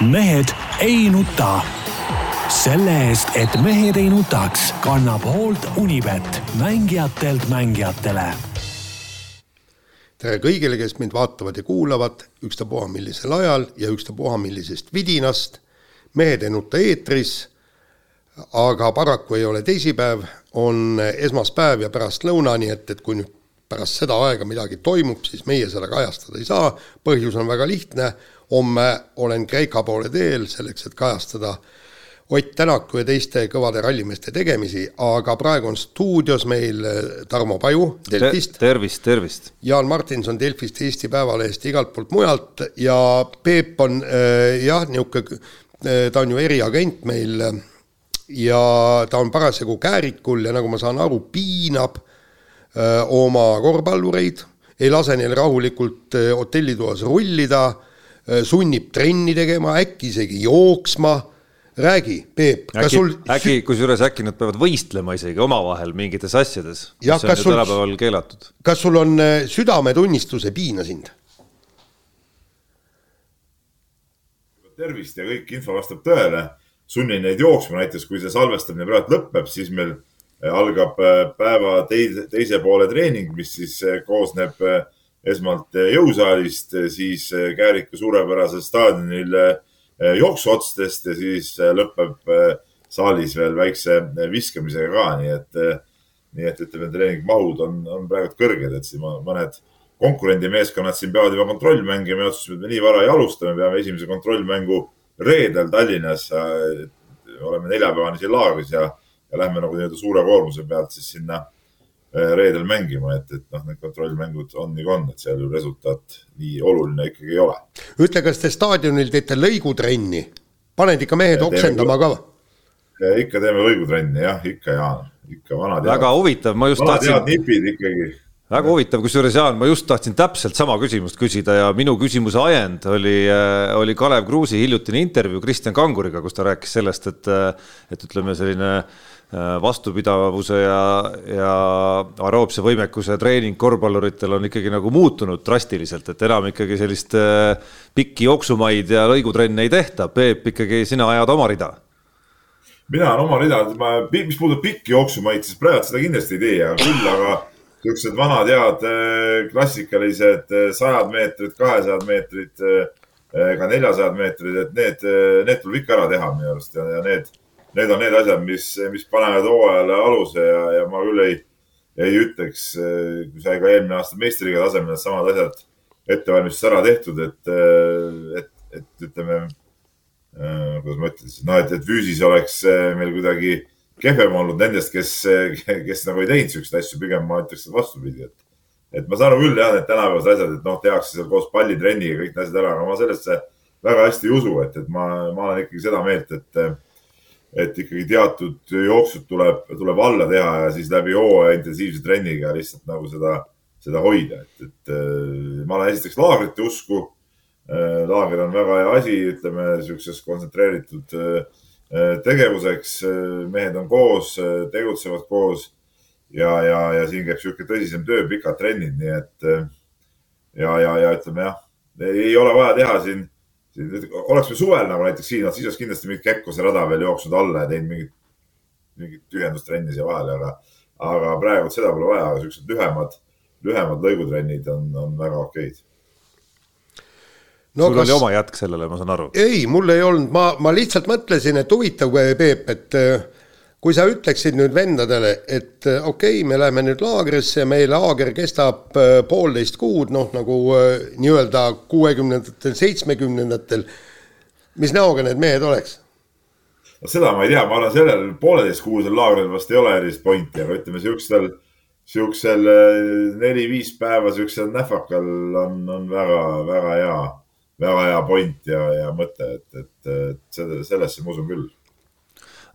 mehed ei nuta. selle eest, et mehed ei nutaks, kannab hoolt Unibet, mängijatelt mängijatele. tere kõigile, kes mind vaatavad ja kuulavad, ükstapuha millisel ajal ja ükstapuha millisest vidinast. mehed ei nuta eetris. aga paraku ei ole teisipäev, on esmaspäev ja pärastlõuna, nii et, et kui nüüd pärast seda aega midagi toimub, siis meie seda kajastada ei saa. põhjus on väga lihtne, homme olen Kreeka poole teel selleks, et kajastada Ott Tänaku ja teiste kõvade rallimeeste tegemisi, aga praegu on stuudios meil äh, Tarmo Paju Delfist Te. tervist, tervist. Jaan Martinson Delfist, Eesti Päevalehest, igalt poolt mujalt ja Peep on äh, jah, niisugune äh,, ta on ju eriagent meil äh, ja ta on parasjagu käärikul ja nagu ma saan aru, piinab öö, oma korvpallureid, ei lase neil rahulikult öö, hotellitoas rullida sunnib trenni tegema, äkki isegi jooksma. räägi, Peep, kas sul äkki, kusjuures äkki nad peavad võistlema isegi omavahel mingites asjades, mis on ju tänapäeval keelatud. kas sul on äh, südametunnistuse piina sind? tervist ja kõik info vastab tõele. sunnin neid jooksma, näiteks kui see salvestamine praegu lõpeb, siis meil äh, algab päeva teise, teise poole treening, mis siis koosneb äh, esmalt eh, jõusaalist, eh, siis eh, Kääriku suurepärasel staadionil jooksuotstest ja siis lõpeb saalis veel väikse viskamisega ka, nii et, nii et ütleme, treeningmahud on, on praegu kõrged, et siin mõned konkurendimeeskonnad siin peavad juba kontrollmänge, me otsustasime, et me nii vara ei alusta, me peame esimese kontrollmängu reedel Tallinnas. oleme neljapäevani siin laagris ja, ja lähme nagu nii-öelda suure koormuse pealt siis sinna reedel mängima, et, et noh, need kontrollmängud on nagu on, et seal ju resultaat nii oluline ikkagi ei ole. ütle, kas te staadionil teete lõigutrenni, paned ikka mehed oksendama ka? ikka teeme lõigutrenni jah, ikka Jaan, ikka vanad. väga huvitav, ma just tahtsin. vanad head nipid ikkagi väga huvitav, kusjuures Jaan, ma just tahtsin täpselt sama küsimust küsida ja minu küsimuse ajend oli, äh, oli Kalev Kruusi hiljutine intervjuu Kristjan Kanguriga, kus ta rääkis sellest, et, äh, et ütleme, selline äh, Äh, vastupidavuse ja, ja aeroobse võimekuse treening korvpalluritel on ikkagi nagu muutunud drastiliselt, et enam ikkagi sellist äh, pikki jooksumaid ja lõigutrenne ei tehta. Peep, ikkagi sina ajad oma rida. mina olen oma rida, ma, mis puudutab pikki jooksumaid, siis praegu seda kindlasti ei tee, küll aga niisugused vanad head äh, klassikalised sajad meetrid, kahesajad meetrid, ka neljasajad meetrid, et need, need tuleb ikka ära teha minu arust ja, ja need need on need asjad, mis, mis panevad hooajale aluse ja, ja ma küll ei, ei ütleks, kui sai ka eelmine aasta meistriga tasemel needsamad asjad ettevalmistus ära tehtud, et, et, et ütleme, kuidas ma ütlen siis, noh, et, et füüsis oleks meil kuidagi kehvem olnud nendest, kes, kes nagu ei teinud siukseid asju, pigem ma ütleks vastupidi, et, et ma saan aru küll jah, need tänapäevased asjad, et noh, tehakse seal koos pallitrenniga kõik need asjad ära, aga ma sellesse väga hästi ei usu, et, et ma, ma olen ikkagi seda meelt, et et ikkagi teatud jooksud tuleb, tuleb alla teha ja siis läbi hooaja intensiivse trenniga lihtsalt nagu seda, seda hoida, et, et äh, ma olen esiteks laagrite usku. Äh, laager on väga hea asi, ütleme siukses kontsentreeritud äh, tegevuseks. mehed on koos, tegutsevad koos ja, ja, ja siin käib sihuke tõsisem töö, pikad trennid, nii et ja, ja, ja ütleme jah, ei ole vaja teha siin oleks me suvel nagu näiteks siin, siis oleks kindlasti mingit Kekkose rada veel jooksnud alla ja teinud mingit, mingit tühjendustrenni siia vahele, aga, aga praegu seda pole vaja, aga siuksed lühemad, lühemad lõigutrennid on, on väga okeid no,. sul kas... oli oma jätk sellele, ma saan aru? ei, mul ei olnud, ma, ma lihtsalt mõtlesin, et huvitav, Peep, et kui sa ütleksid nüüd vendadele, et äh, okei okay,, me läheme nüüd laagrisse, meie laager kestab äh, poolteist kuud, noh nagu äh, nii-öelda kuuekümnendatel, seitsmekümnendatel, mis näoga need mehed oleks? no seda ma ei tea, ma arvan, sellel pooleteistkuusel laagril vast ei ole erilist pointi, aga ütleme siuksel, siuksel neli-viis päeva siuksel nähvakal on, on väga-väga hea, väga hea point ja, ja mõte, et, et, et sellesse ma usun küll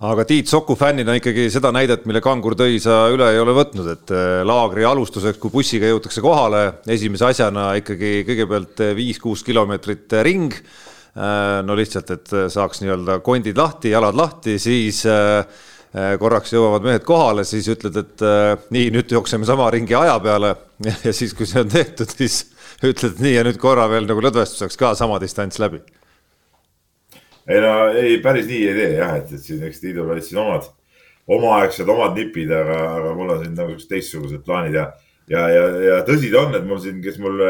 aga Tiit Soku fännina ikkagi seda näidet, mille Kangur tõi, sa üle ei ole võtnud, et äh, laagri alustuseks, kui bussiga jõutakse kohale, esimese asjana ikkagi kõigepealt äh, viis-kuus kilomeetrit äh, ring. no lihtsalt, et saaks nii-öelda kondid lahti, jalad lahti, siis korraks jõuavad mehed kohale, siis ütled, et nii, nüüd jookseme sama ringi aja peale ja siis, kui see on tehtud, siis ütled nii ja nüüd korra veel nagu lõdvestuseks ka sama distants läbi ei no ei, päris nii ei tee jah, et, et siin eks Tiidul olid siin omad, omaaegsed omad nipid, aga, aga mul on siin nagu teistsugused plaanid ja, ja, ja, ja tõsi ta on, et mul siin, kes mul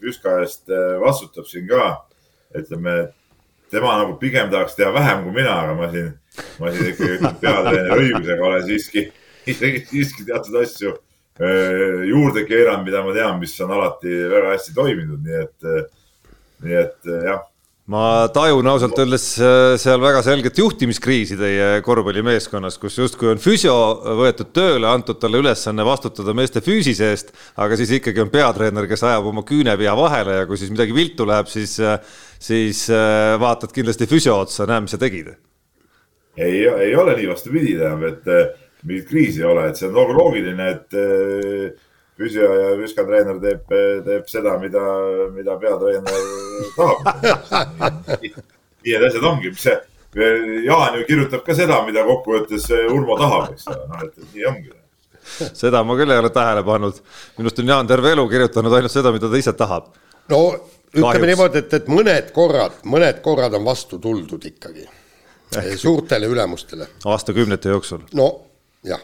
Püska eest vastutab siin ka, ütleme, tema nagu pigem tahaks teha vähem kui mina, aga ma siin, ma siin ikkagi peatreeneri õigusega olen siiski, isegi siiski teatud asju juurde keeranud, mida ma tean, mis on alati väga hästi toiminud, nii et, nii et jah ma tajun ausalt öeldes äh, seal väga selget juhtimiskriisi teie korvpallimeeskonnas, kus justkui on füsio võetud tööle, antud talle ülesanne vastutada meeste füüsise eest, aga siis ikkagi on peatreener, kes ajab oma küünepea vahele ja kui siis midagi viltu läheb, siis, äh, siis äh, vaatad kindlasti füsio otsa, näe, mis sa tegid. ei, ei ole nii, vastupidi, tähendab, et mingit kriisi ei ole, et see on loogiline, et küsija ja viskatreener teeb, teeb seda, mida, mida peatreener tahab. nii need asjad ongi, mis see, Jaan ju kirjutab ka seda, mida kokkuvõttes Urmo tahab, eks ole, noh, et nii ongi seda ma küll ei ole tähele pannud. minu arust on Jaan terve elu kirjutanud ainult seda, mida ta ise tahab. no ütleme Kahjuks. niimoodi, et, et mõned korrad, mõned korrad on vastu tuldud ikkagi Ehk. suurtele ülemustele. aastakümnete jooksul. no jah.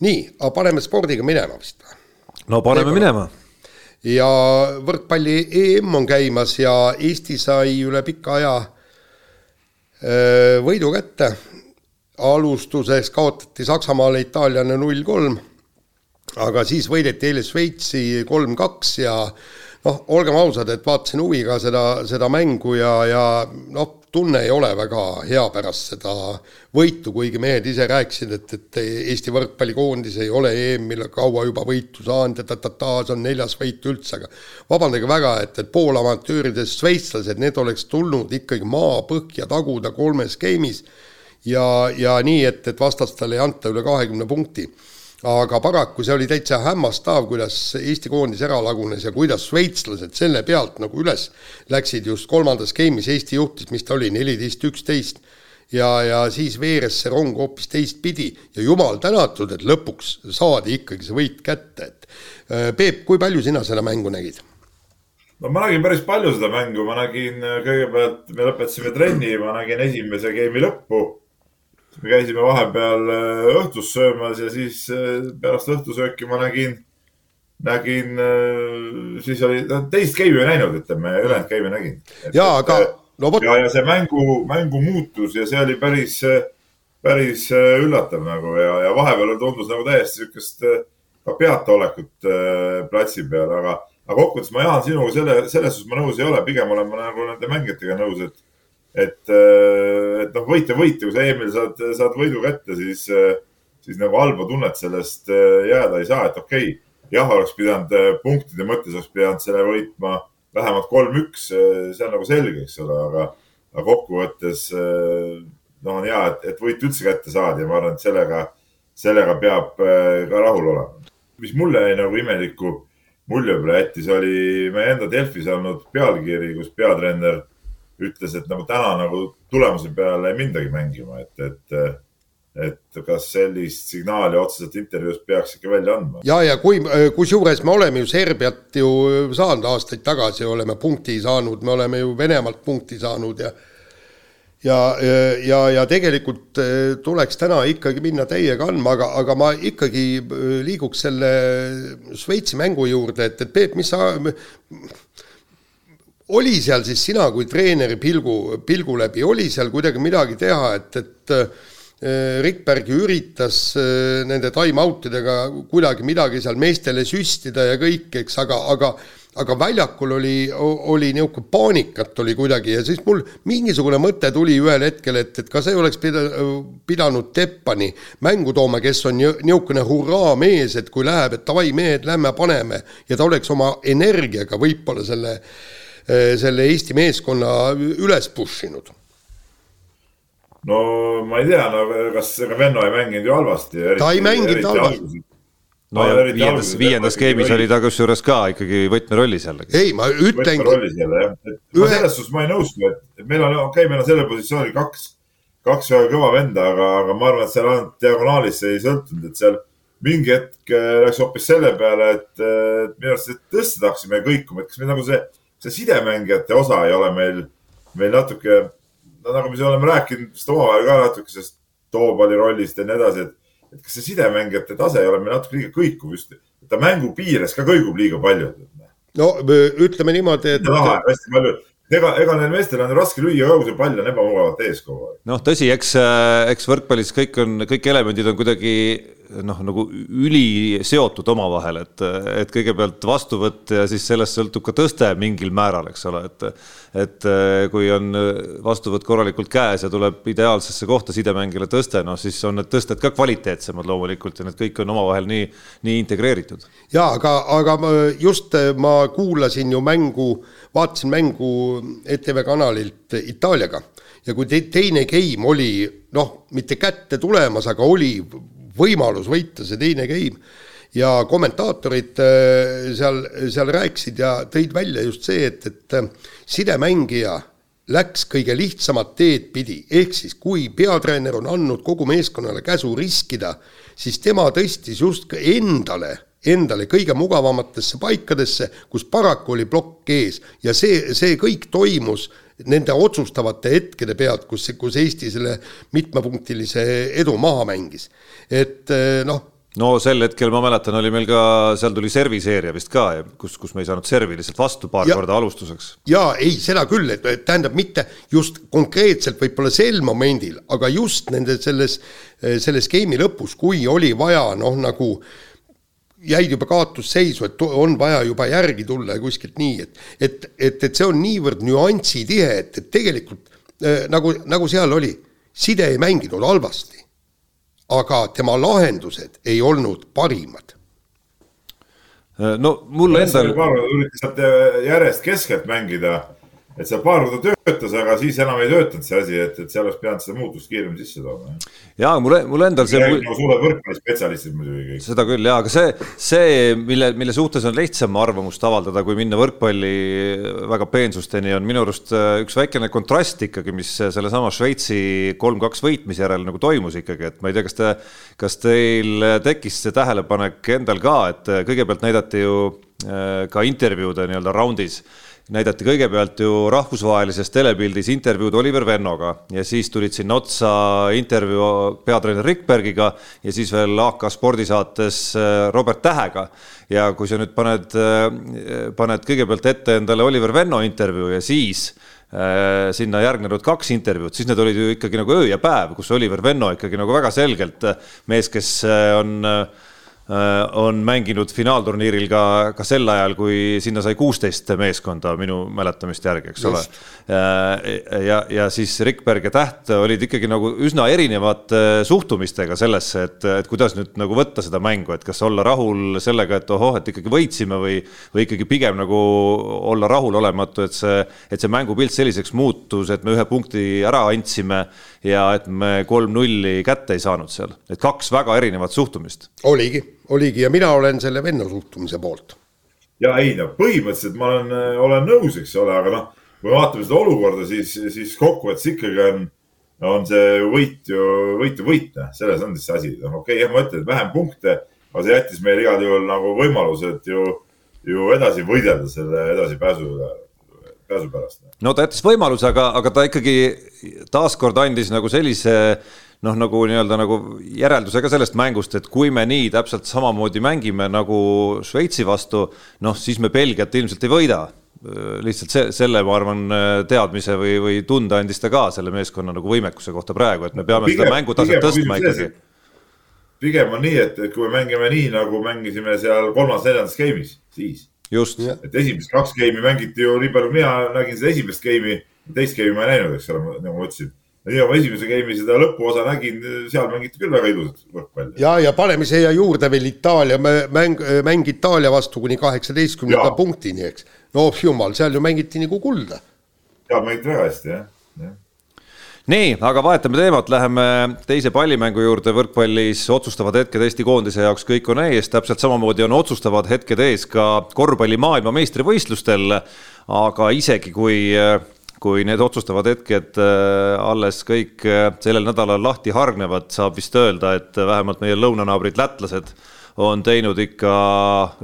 nii, aga paneme spordiga minema vist või? No paneme minema. ja võrkpalli EM on käimas ja Eesti sai üle pika aja võidu kätte. alustuseks kaotati Saksamaale Itaaliale null kolm, aga siis võideti eile Šveitsi kolm-kaks ja noh, olgem ausad, et vaatasin huviga seda, seda mängu ja, ja noh, tunne ei ole väga hea pärast seda võitu, kuigi mehed ise rääkisid, et, et Eesti võrkpallikoondis ei ole EM-il kaua juba võitu saanud ja ta-ta-ta, see on neljas võit üldse, aga vabandage väga, et, et poolamatööridest šveitslased, need oleks tulnud ikkagi maapõhja taguda kolmes game'is ja, ja nii, et, et vastastele ei anta üle kahekümne punkti aga paraku see oli täitsa hämmastav, kuidas Eesti koondis ära lagunes ja kuidas šveitslased selle pealt nagu üles läksid just kolmandas game'is, Eesti juhtis, mis ta oli, neliteist, üksteist. ja, ja siis veeres see rong hoopis teistpidi. Ja jumal tänatud, et lõpuks saadi ikkagi see võit kätte, et äh, Peep, kui palju sina seda mängu nägid? no ma nägin päris palju seda mängu, ma nägin äh, kõigepealt, me lõpetasime trenni, ma nägin esimese game'i lõppu me käisime vahepeal äh, õhtus söömas ja siis äh, pärast õhtusööki ma nägin, nägin, äh, siis oli, teist game'i ei näinud, ütleme, ülejäänud game'i nägin. ja, aga no vot. ja, ja see mängu, mängu muutus ja see oli päris, päris üllatav nagu ja, ja vahepeal tundus nagu täiesti sihukest ka peataolekut platsi peal, aga, aga kokkuvõttes ma, Jaan, sinuga selle, selles suhtes ma nõus ei ole, pigem olen ma nagu nende mängijatega nõus, et et, äh, et noh, võit on võit ja kui sa EM-il saad, saad võidu kätte, siis, äh, siis nagu halba tunnet sellest äh, jääda ei saa, et okei okay,, jah, oleks pidanud punktide mõttes oleks pidanud selle võitma vähemalt kolm-üks, see on nagu selge, eks ole, aga, aga kokkuvõttes noh, on hea, et, et võit üldse kätte saadi ja ma arvan, et sellega, sellega peab ka rahul olema. mis mulle jäi nagu imeliku mulje peale jättis, oli meie enda Delfis olnud pealkiri, kus peatreener ütles, et nagu täna nagu tulemuse peale ei mindagi mängima, et, et et kas sellist signaali otseselt intervjuus peaks ikka välja andma? ja, ja kui, kusjuures me oleme ju Serbiat ju saanud aastaid tagasi, oleme punkti saanud, me oleme ju Venemaalt punkti saanud ja ja, ja, ja tegelikult eh, tuleks täna ikkagi minna täiega andma, aga, aga ma ikkagi eh, liiguks selle Šveitsi mängu juurde, et, et Peep, mis sa oli seal siis sina kui treeneri pilgu, pilgu läbi, oli seal kuidagi midagi teha, et, et äh, Rikberg üritas äh, nende time-out idega kuidagi midagi seal meestele süstida ja kõik, eks, aga, aga aga väljakul oli, oli niisugune paanikat oli kuidagi ja siis mul mingisugune mõte tuli ühel hetkel, et, et kas ei oleks pida-, pidanud Teppani mängu tooma, kes on niisugune hurraa-mees, et kui läheb, et davai, mehed, lähme paneme. Ja ta oleks oma energiaga võib-olla selle äh, selle Eesti meeskonna üles push inud? no ma ei tea, no kas, ega Venno ei mänginud ju halvasti. ta ei mänginud halvasti no ja viiendas, viiendas game'is oli ta kusjuures ka ikkagi võtmerollis jällegi. ei, ma ütlengi. võtmerollis jälle jah, et Ühe... selles suhtes ma ei nõustu, et meil on, okei okay,, meil on sellel positsioonil kaks, kaks väga kõva venda, aga, aga ma arvan, et seal ainult diagonaalis see ei sõltunud, et seal mingi hetk äh, läks hoopis selle peale, et, et minu arust tõesti tahtsime kõikuma, et kas me nagu see see sidemängijate osa ei ole meil, meil natuke nagu me oleme rääkinud vist omavahel ka natuke sellest toopalli rollist ja nii edasi, et, et kas see sidemängijate tase ei ole meil natuke liiga kõikuv just, ta mängu piires ka kõigub liiga palju. no ütleme niimoodi, et. hästi palju ega, ega neil meestel on raske lüüa ka, kui see pall on ebamugavalt ees kogu aeg. noh, tõsi, eks, eks võrkpallis kõik on, kõik elemendid on kuidagi noh, nagu üliseotud omavahel, et, et kõigepealt vastuvõtt ja siis sellest sõltub ka tõste mingil määral, eks ole, et et kui on vastuvõtt korralikult käes ja tuleb ideaalsesse kohta sidemängijale tõste, noh siis on need tõsted ka kvaliteetsemad loomulikult ja need kõik on omavahel nii, nii integreeritud. ja aga, aga just ma kuulasin ju mängu, vaatasin mängu ETV kanalilt Itaaliaga ja kui te, teine game oli noh, mitte kätte tulemas, aga oli võimalus võita see teine game. Ja kommentaatorid äh, seal, seal rääkisid ja tõid välja just see, et, et äh, sidemängija läks kõige lihtsamat teed pidi, ehk siis kui peatreener on andnud kogu meeskonnale käsu riskida, siis tema tõstis just endale, endale kõige mugavamatesse paikadesse, kus paraku oli plokk ees. Ja see, see kõik toimus nende otsustavate hetkede pealt, kus, kus Eesti selle mitmepunktilise edu maha mängis. et eh, noh, no sel hetkel ma mäletan, oli meil ka, seal tuli serviseeria vist ka, kus, kus me ei saanud servi lihtsalt vastu paar ja, korda alustuseks. jaa, ei, seda küll, et tähendab mitte just konkreetselt võib-olla sel momendil, aga just nende selles, selles game'i lõpus, kui oli vaja noh, nagu äh, jäid juba kaotusseisu, et on vaja juba järgi tulla ja kuskilt nii, et et, et, et see on niivõrd nüansitihe, et, et tegelikult äh, nagu, nagu seal oli, side ei mänginud halvasti. aga tema lahendused ei olnud parimad. Äh, no mul endal. üritas järjest keskelt mängida et see paar korda töötas, aga siis enam ei töötanud see asi, et, et seal oleks pidanud seda muutust kiiremini sisse tooma. ja mul, mul endal see. nagu suured võrkpallispetsialistid muidugi kõik. seda küll ja, aga see, see, mille, mille suhtes on lihtsam arvamust avaldada, kui minna võrkpalli väga peensusteni, on minu arust äh, üks väikene kontrast ikkagi, mis sellesama Šveitsi kolm-kaks võitmise järel nagu toimus ikkagi, et ma ei tea, kas te, kas teil tekkis see tähelepanek endal ka, et kõigepealt näidati ju äh, ka intervjuude nii-öelda raundis näidati kõigepealt ju rahvusvahelises telepildis intervjuud Oliver Vennoga ja siis tulid sinna otsa intervjuu peatreener Rikbergiga ja siis veel AK spordisaates äh, Robert Tähega. ja kui sa nüüd paned, äh, paned kõigepealt ette endale Oliver Venno intervjuu ja siis äh, sinna järgnenud kaks intervjuud, siis need olid ju ikkagi nagu öö ja päev, kus Oliver Venno ikkagi nagu väga selgelt mees, kes on äh, on mänginud finaalturniiril ka, ka sel ajal, kui sinna sai kuusteist meeskonda minu mäletamist järgi, eks ole. Äh, ja, ja siis Rikberg ja Täht olid ikkagi nagu üsna erinevate suhtumistega sellesse, et, et kuidas nüüd nagu võtta seda mängu, et kas olla rahul sellega, et ohoh, et ikkagi võitsime või, või ikkagi pigem nagu olla rahulolematu, et see, et see mängupilt selliseks muutus, et me ühe punkti ära andsime ja et me kolm-nulli kätte ei saanud seal, et kaks väga erinevat suhtumist. oligi oligi ja mina olen selle venna suhtumise poolt. ja ei no põhimõtteliselt ma olen, olen nõus, eks ole, aga noh, kui me vaatame seda olukorda, siis, siis kokkuvõttes ikkagi on, on see võit ju, võit ju võit, noh, selles on siis see asi. noh, okei okay,, jah, ma ütlen, et vähem punkte, aga see jättis meile igal juhul nagu võimalused ju, ju edasi võidelda selle edasipääsu üle pääsu pärast. no ta jättis võimaluse, aga, aga ta ikkagi taaskord andis nagu sellise noh, nagu nii-öelda nagu järelduse ka sellest mängust, et kui me nii täpselt samamoodi mängime nagu Šveitsi vastu, noh, siis me Belgiat ilmselt ei võida lihtsalt see, selle, ma arvan, teadmise või, või tunde andis ta ka selle meeskonna nagu võimekuse kohta praegu, et me peame pigem, seda mängutaset tõstma ikkagi. pigem on nii, et, et kui me mängime nii, nagu mängisime seal kolmas-neljandas game'is, siis. Just. et esimesed kaks game'i mängiti ju nii palju, mina nägin seda esimest game'i, teist game'i ma ei näinud, eks ole, nagu ma ütlesin ja ma esimese game'i seda lõpuosa nägin, seal mängiti küll väga ilusat võrkpalli. ja, ja paneme siia juurde veel Itaalia mäng, mäng Itaalia vastu kuni kaheksateistkümnenda punktini, eks. no jumal, seal ju mängiti nagu kulda. seal mängiti väga hästi, jah nii, aga vahetame teemat, läheme teise pallimängu juurde võrkpallis. otsustavad hetked Eesti koondise jaoks kõik on ees, täpselt samamoodi on otsustavad hetked ees ka korvpalli maailmameistrivõistlustel. aga isegi kui kui need otsustavad hetked äh, alles kõik äh, sellel nädalal lahti hargnevad, saab vist öelda, et vähemalt meie lõunanaabrid lätlased on teinud ikka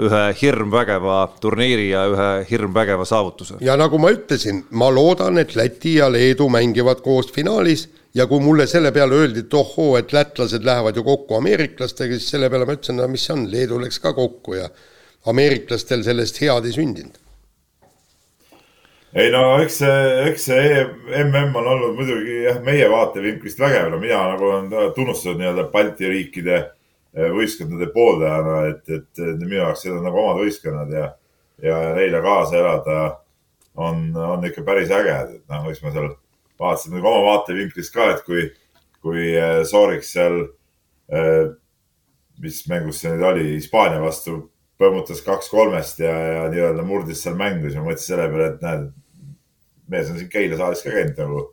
ühe hirmvägeva turniiri ja ühe hirmvägeva saavutuse. ja nagu ma ütlesin, ma loodan, et Läti ja Leedu mängivad koos finaalis ja kui mulle selle peale öeldi, et ohoo, et lätlased lähevad ju kokku ameeriklastega, siis selle peale ma ütlesin, no mis see on, Leedu läks ka kokku ja ameeriklastel sellest head ei sündinud ei no eks see, eks see mm on olnud muidugi jah, meie vaatevinklist vägev, no mina nagu olen tunnustatud nii-öelda Balti riikide võistkondade pooldajana, et, et minu jaoks need on nagu omad võistkonnad ja, ja neile kaasa elada on, on ikka päris äge, et noh, eks ma seal vaatasin nagu oma vaatevinklist ka, et kui, kui eh, Sooriks seal, eh, mis mängus see nüüd oli, Hispaania vastu põmmutas kaks kolmest ja, ja nii-öelda murdis seal mängu, siis ma mõtlesin selle peale, et näed, mees on siin Keila saalis ka käinud nagu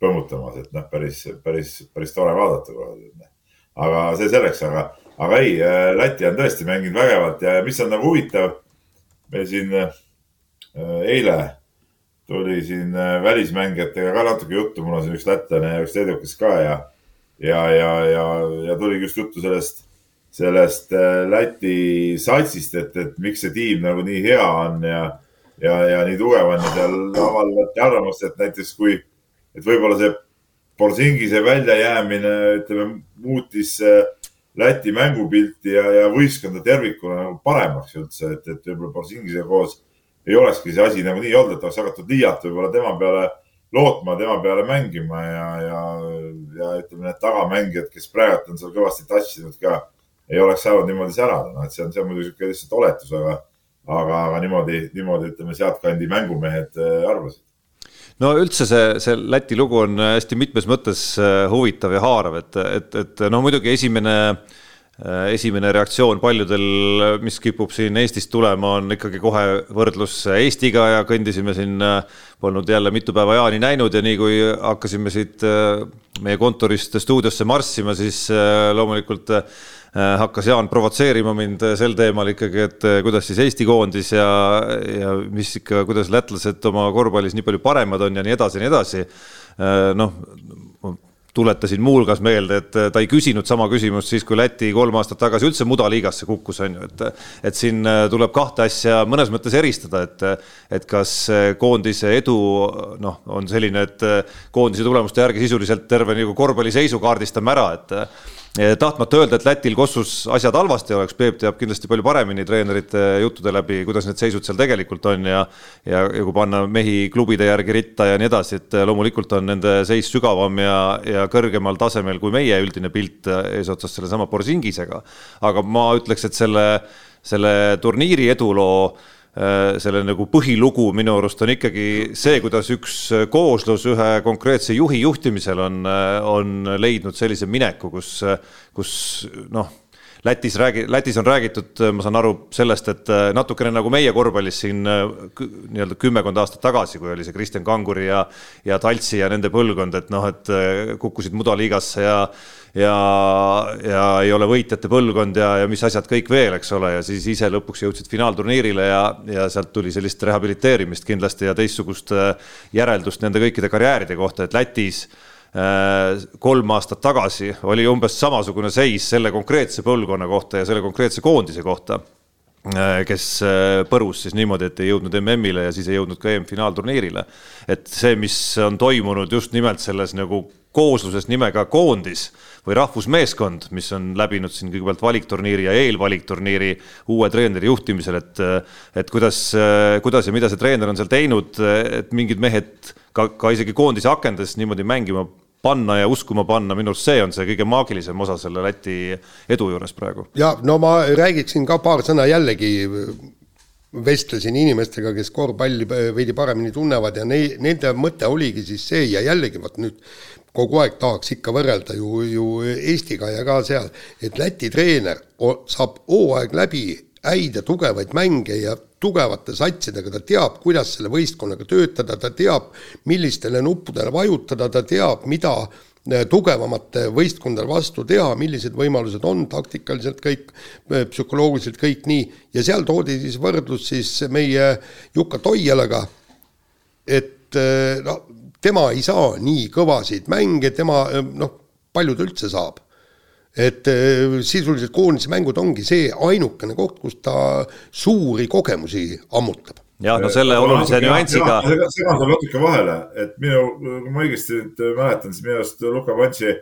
põmmutamas, et noh, päris, päris, päris tore vaadata kohe. Aga see selleks, aga, aga ei, äh, Läti on tõesti mänginud vägevalt ja mis on nagu huvitav, meil siin äh, eile tuli siin äh, välismängijatega ka natuke juttu, mul on siin üks lätlane ja üks leedukas ka ja, ja, ja, ja, ja tuligi just juttu sellest sellest Läti satsist, et, et miks see tiim nagu nii hea on ja, ja, ja nii tugev on ja seal avaldati arvamust, et näiteks kui, et võib-olla see Borsingise väljajäämine, ütleme, muutis äh, Läti mängupilti ja, ja võistkonda tervikuna nagu paremaks üldse, et, et võib-olla Borsingise koos ei olekski see asi nagu nii olnud, et oleks hakatud liialt võib-olla tema peale lootma, tema peale mängima ja, ja, ja ütleme, need tagamängijad, kes praegu on seal kõvasti tassinud ka ei oleks saanud niimoodi särada, noh, et see on, see on muidugi sihuke lihtsalt oletus, aga, aga, aga niimoodi, niimoodi ütleme, sealtkandi mängumehed äh, arvasid no üldse see, see Läti lugu on hästi mitmes mõttes äh, huvitav ja haarav, et, et, et no muidugi esimene, äh, esimene reaktsioon paljudel, mis kipub siin Eestist tulema, on ikkagi kohe võrdlus Eestiga ja kõndisime siin, polnud jälle mitu päeva Jaani näinud ja nii kui hakkasime siit meie kontorist stuudiosse marssima, siis loomulikult Äh, hakkas Jaan provotseerima mind sel teemal ikkagi, et äh, kuidas siis Eesti koondis ja, ja mis ikka, kuidas lätlased oma korvpallis nii palju paremad on ja nii edasi ja nii edasi. Äh, noh, tuletasin muuhulgas meelde, et ta ei küsinud sama küsimust siis, kui Läti kolm aastat tagasi üldse mudaliigasse kukkus, on ju, et et siin tuleb kahte asja mõnes mõttes eristada, et et kas koondise edu noh, on selline, et koondise tulemuste järgi sisuliselt terve nagu korvpalli seisu kaardistame ära, et tahtmata öelda, et Lätil Kossus asjad halvasti oleks, Peep teab kindlasti palju paremini treenerite juttude läbi, kuidas need seisud seal tegelikult on ja ja, ja kui panna mehi klubide järgi ritta ja nii edasi, et loomulikult on nende seis sügavam ja, ja kõrgemal tasemel kui meie üldine pilt eesotsas sellesama Borsingisega. aga ma ütleks, et selle, selle turniiri eduloo selle nagu põhilugu minu arust on ikkagi see, kuidas üks kooslus ühe konkreetse juhi juhtimisel on, äh, on leidnud sellise mineku, kus, kus noh Lätis räägi-, Lätis on räägitud, ma saan aru sellest, et natukene nagu meie korvpallis siin nii-öelda kümmekond aastat tagasi, kui oli see Kristjan Kanguri ja, ja Taltsi ja nende põlvkond, et noh, et kukkusid mudaliigasse ja ja, ja ei ole võitjate põlvkond ja, ja mis asjad kõik veel, eks ole, ja siis ise lõpuks jõudsid finaalturniirile ja, ja sealt tuli sellist rehabiliteerimist kindlasti ja teistsugust äh, järeldust nende kõikide karjääride kohta, et Lätis äh, kolm aastat tagasi oli umbes samasugune seis selle konkreetse põlvkonna kohta ja selle konkreetse koondise kohta äh, kes põrus siis niimoodi, et ei jõudnud MM-ile ja siis ei jõudnud ka EM-finaalturniirile. et see, mis on toimunud just nimelt selles nagu koosluses nimega koondis või rahvusmeeskond, mis on läbinud siin kõigepealt valikturniiri ja eelvalikturniiri uue treeneri juhtimisel, et et kuidas, kuidas ja mida see treener on seal teinud, et mingid mehed ka, ka isegi koondise akendes niimoodi mängima panna ja uskuma panna, minu arust see on see kõige maagilisem osa selle Läti edu juures praegu. ja no ma räägiksin ka paar sõna jällegi vestlesin inimestega, kes korvpalli veidi paremini tunnevad ja nei-, nende mõte oligi siis see ja jällegi vot nüüd kogu aeg tahaks ikka võrrelda ju, ju Eestiga ja ka seal, et Läti treener saab hooaeg läbi häid ja tugevaid mänge ja tugevate satsidega, ta teab, kuidas selle võistkonnaga töötada, ta teab, millistele nuppudele vajutada, ta teab, mida äh, tugevamate võistkondade vastu teha, millised võimalused on taktikaliselt kõik, äh, psühholoogiliselt kõik nii, ja seal toodi siis võrdlus siis meie Juka Toialaga, et äh, no tema ei saa nii kõvasid mänge, tema noh, palju ta üldse saab? et äh, sisuliselt koondise mängud ongi see ainukene koht, kus ta suuri kogemusi ammutab jah, no selle olulise nüansiga. segan sulle natuke vahele, et minu, kui ma õigesti nüüd mäletan, siis minu arust Luka Pantsi,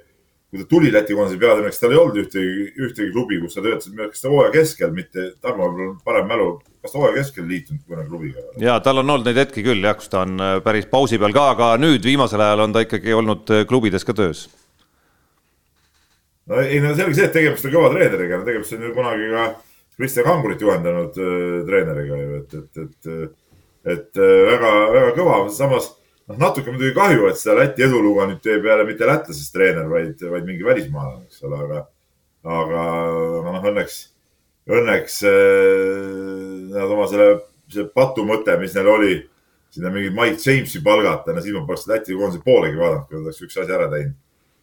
kui ta tuli Läti koondise peatreeneriks, tal ei olnud ühtegi, ühtegi klubi, kus ta töötas, kas ta hooaja keskel, mitte, Tarmo võib-olla on parem mälu, kas ta hooaja keskel liitunud mõne klubiga? ja tal on olnud neid hetki küll jah, kus ta on äh, päris pausi peal ka, aga nüüd viimasel ajal on ta ikkagi olnud äh, klubides ka töös no ei no selge see, et tegemist on kõva treeneriga, tegemist on ju kunagi ka Kristjan Kangurit juhendanud äh, treeneriga ju, et, et, et, et väga-väga kõva, samas noh, natuke muidugi kahju, et seda Läti edulugu nüüd teeb jälle mitte lätlasest treener, vaid, vaid mingi välismaalane, eks ole, aga, aga, noh, õnneks, õnneks äh, nad oma selle, see patumõte, mis neil oli, sinna mingit Mike Jamesi palgata, no siin ma poleks Läti koondise poolegi vaadanud, kui nad oleks üks asi ära teinud.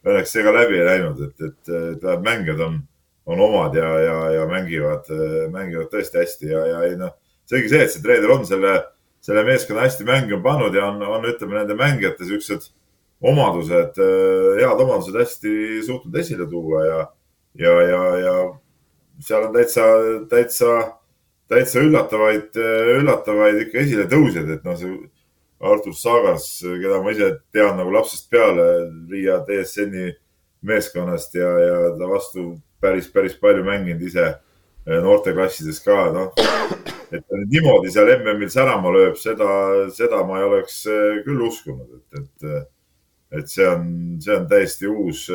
Õnneks see ka läbi ei läinud, et, et, et mängijad on, on omad ja, ja, ja mängivad, mängivad tõesti hästi ja, ja ei noh, seegi see, et see treener on selle, selle meeskonna hästi mängima pannud ja on, on, ütleme, nende mängijate siuksed omadused, head omadused hästi suutnud esile tuua ja, ja, ja, ja seal on täitsa, täitsa, täitsa üllatavaid, üllatavaid ikka esiletõusjaid, et noh, see Artur Sagas, keda ma ise tean nagu lapsest peale Riia DSN-i meeskonnast ja, ja ta vastu päris, päris palju mänginud ise eh, noorteklassides ka, noh. Et ta nüüd niimoodi seal MM-il särama lööb, seda, seda ma ei oleks eh, küll uskunud, et, et, eh, et see on, see on täiesti uus,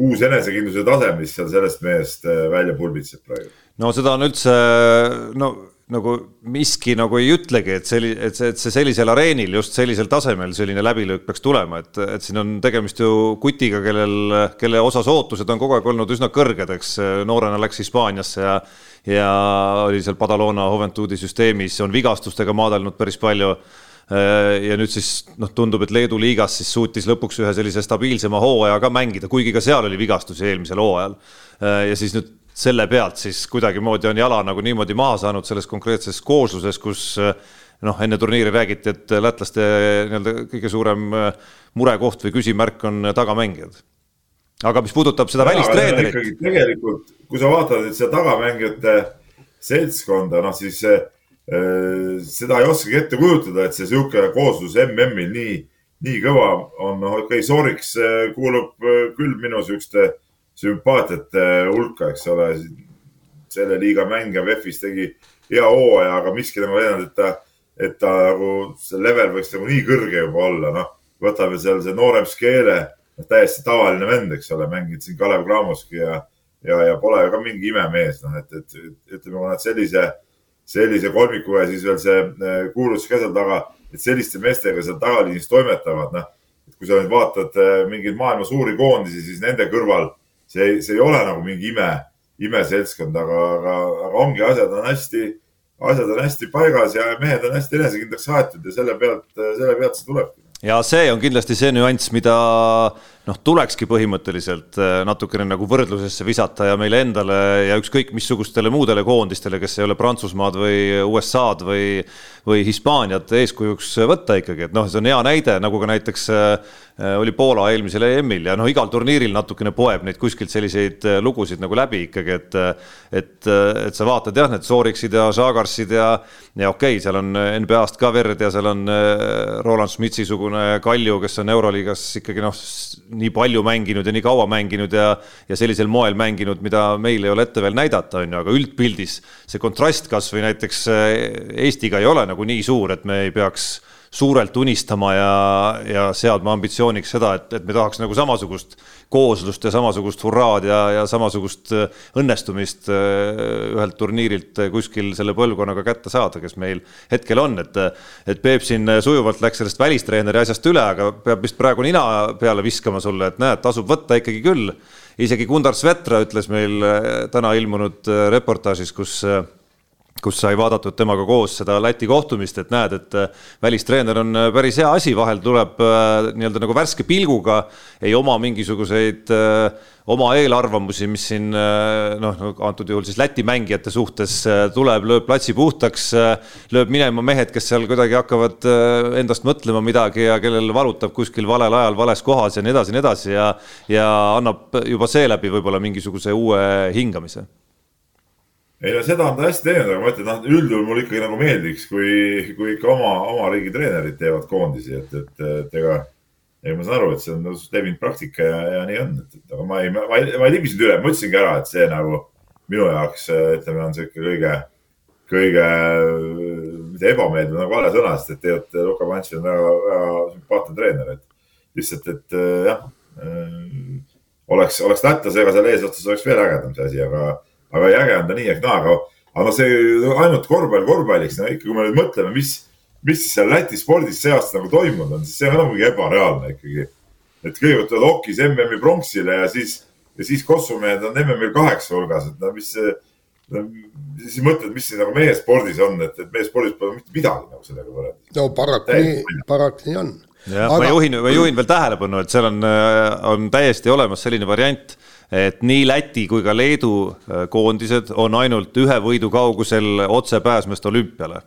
uus enesekindluse tase, mis seal sellest mehest välja pulbitseb praegu. no seda on üldse, no nagu miski nagu ei ütlegi, et selli-, et see, et see sellisel areenil just sellisel tasemel selline läbilöök peaks tulema, et, et siin on tegemist ju kutiga, kellel, kelle osas ootused on kogu aeg olnud üsna kõrged, eks noorena läks Hispaaniasse ja ja oli seal Badalona Juventudi süsteemis, on vigastustega maadelnud päris palju ja nüüd siis noh, tundub, et Leedu liigas siis suutis lõpuks ühe sellise stabiilsema hooaja ka mängida, kuigi ka seal oli vigastusi eelmisel hooajal. ja siis nüüd selle pealt siis kuidagimoodi on jala nagu niimoodi maha saanud selles konkreetses koosluses, kus noh, enne turniiri räägiti, et lätlaste nii-öelda kõige suurem murekoht või küsimärk on tagamängijad. aga mis puudutab seda välistreenerit. tegelikult, kui sa vaatad nüüd seda tagamängijate seltskonda, noh siis äh, seda ei oskagi ette kujutada, et see sihuke kooslus MM-il nii, nii kõva on, noh okei okay,, Sooriks kuulub küll minu siukeste sümpaatiate hulka, eks ole. selle liiga mängija VEF-is tegi hea hooaja, aga miski nagu ei et ta, et ta nagu see level võiks nagu nii kõrge juba olla, noh. võtame seal see noorem Skeele, noh, täiesti tavaline vend, eks ole, mänginud siin Kalev Cramoski ja, ja, ja pole ju ka mingi imemees, noh, et, et ütleme, kui nad sellise, sellise kolmiku ja siis veel see eh, kuulutus ka seal taga, et selliste meestega seal tagaliinis toimetavad, noh. kui sa nüüd vaatad eh, mingeid maailma suuri koondisi, siis nende kõrval see, see ei ole nagu mingi ime, imeseltskond, aga, aga, aga ongi, asjad on hästi, asjad on hästi paigas ja mehed on hästi enesekindlaks aetud ja selle pealt, selle pealt see tulebki. ja see on kindlasti see nüanss, mida noh, tulekski põhimõtteliselt äh, natukene nagu võrdlusesse visata ja meile endale ja ükskõik missugustele muudele koondistele, kes ei ole Prantsusmaad või USA-d või, või Hispaaniat eeskujuks võtta ikkagi, et noh, see on hea näide, nagu ka näiteks äh, oli Poola eelmisel EM-il ja noh, igal turniiril natukene poeb neid kuskilt selliseid äh, lugusid nagu läbi ikkagi, et et, et sa vaatad jah, need Sooriksid ja Žagarsid ja ja okei okay,, seal on NBA-st ka verd ja seal on Roland Schmitsi-sugune Kalju, kes on Euroliigas ikkagi noh, nii palju mänginud ja nii kaua mänginud ja, ja sellisel moel mänginud, mida meil ei ole ette veel näidata, on ju, aga üldpildis see kontrast kasvõi näiteks eh, Eestiga ei ole nagu nii suur, et me ei peaks suurelt unistama ja, ja seadma ambitsiooniks seda, et, et me tahaks nagu samasugust kooslust ja samasugust hurraad ja, ja samasugust äh, õnnestumist äh, ühelt turniirilt kuskil selle põlvkonnaga kätte saada, kes meil hetkel on, et et Peep siin sujuvalt läks sellest välistreeneri asjast üle, aga peab vist praegu nina peale viskama sulle, et näed, tasub võtta ikkagi küll. isegi Gundar Svetra ütles meil äh, täna ilmunud reportaažis, kus kus sai vaadatud temaga koos seda Läti kohtumist, et näed, et välistreener on päris hea asi, vahel tuleb nii-öelda nagu värske pilguga, ei oma mingisuguseid oma eelarvamusi, mis siin noh, antud juhul siis Läti mängijate suhtes tuleb, lööb platsi puhtaks, lööb minema mehed, kes seal kuidagi hakkavad endast mõtlema midagi ja kellel valutab kuskil valel ajal vales kohas ja nii edasi ja nii edasi ja ja annab juba seeläbi võib-olla mingisuguse uue hingamise ei no seda on ta hästi teinud, aga ma ütlen, noh, üldjuhul mulle ikkagi nagu meeldiks, kui, kui ikka oma, oma riigi treenerid teevad koondisi, et, et, et ega, ega ma saan aru, et see on nagu levinud praktika ja, ja nii on, et, et aga ma ei, ma ei, ma ei libisenud üle, ma ütlesingi ära, et see nagu minu jaoks ütleme, on sihuke kõige, kõige mitte ebameeldiv nagu vale sõna, sest et tegelikult Luka Pantsi on väga, väga sümpaatne treener, et lihtsalt, et jah, oleks, oleks lätlasega seal eesotsas oleks veel ägedam see asi, aga aga äge on ta nii ehk naa, aga, aga no see ainult korvpall korvpalliks, no ikka, kui me nüüd mõtleme, mis, mis seal Läti spordis see aasta nagu toimunud on, siis see on muidugi ebareaalne ikkagi. et kõigepealt tulevad hokis MM-i pronksile ja siis, ja siis kossumehed on MM-il kaheksa hulgas, et no mis see no, siis mõtled, mis siin nagu meie spordis on, et, et meie spordis pole mitte midagi nagu sellega võrreldes. no paraku nii, paraku nii on. jah Aga..., ma juhin, ma juhin veel tähelepanu, et seal on, on täiesti olemas selline variant et nii Läti kui ka Leedu äh, koondised on ainult ühe võidu kaugusel otsepääsmast olümpiale.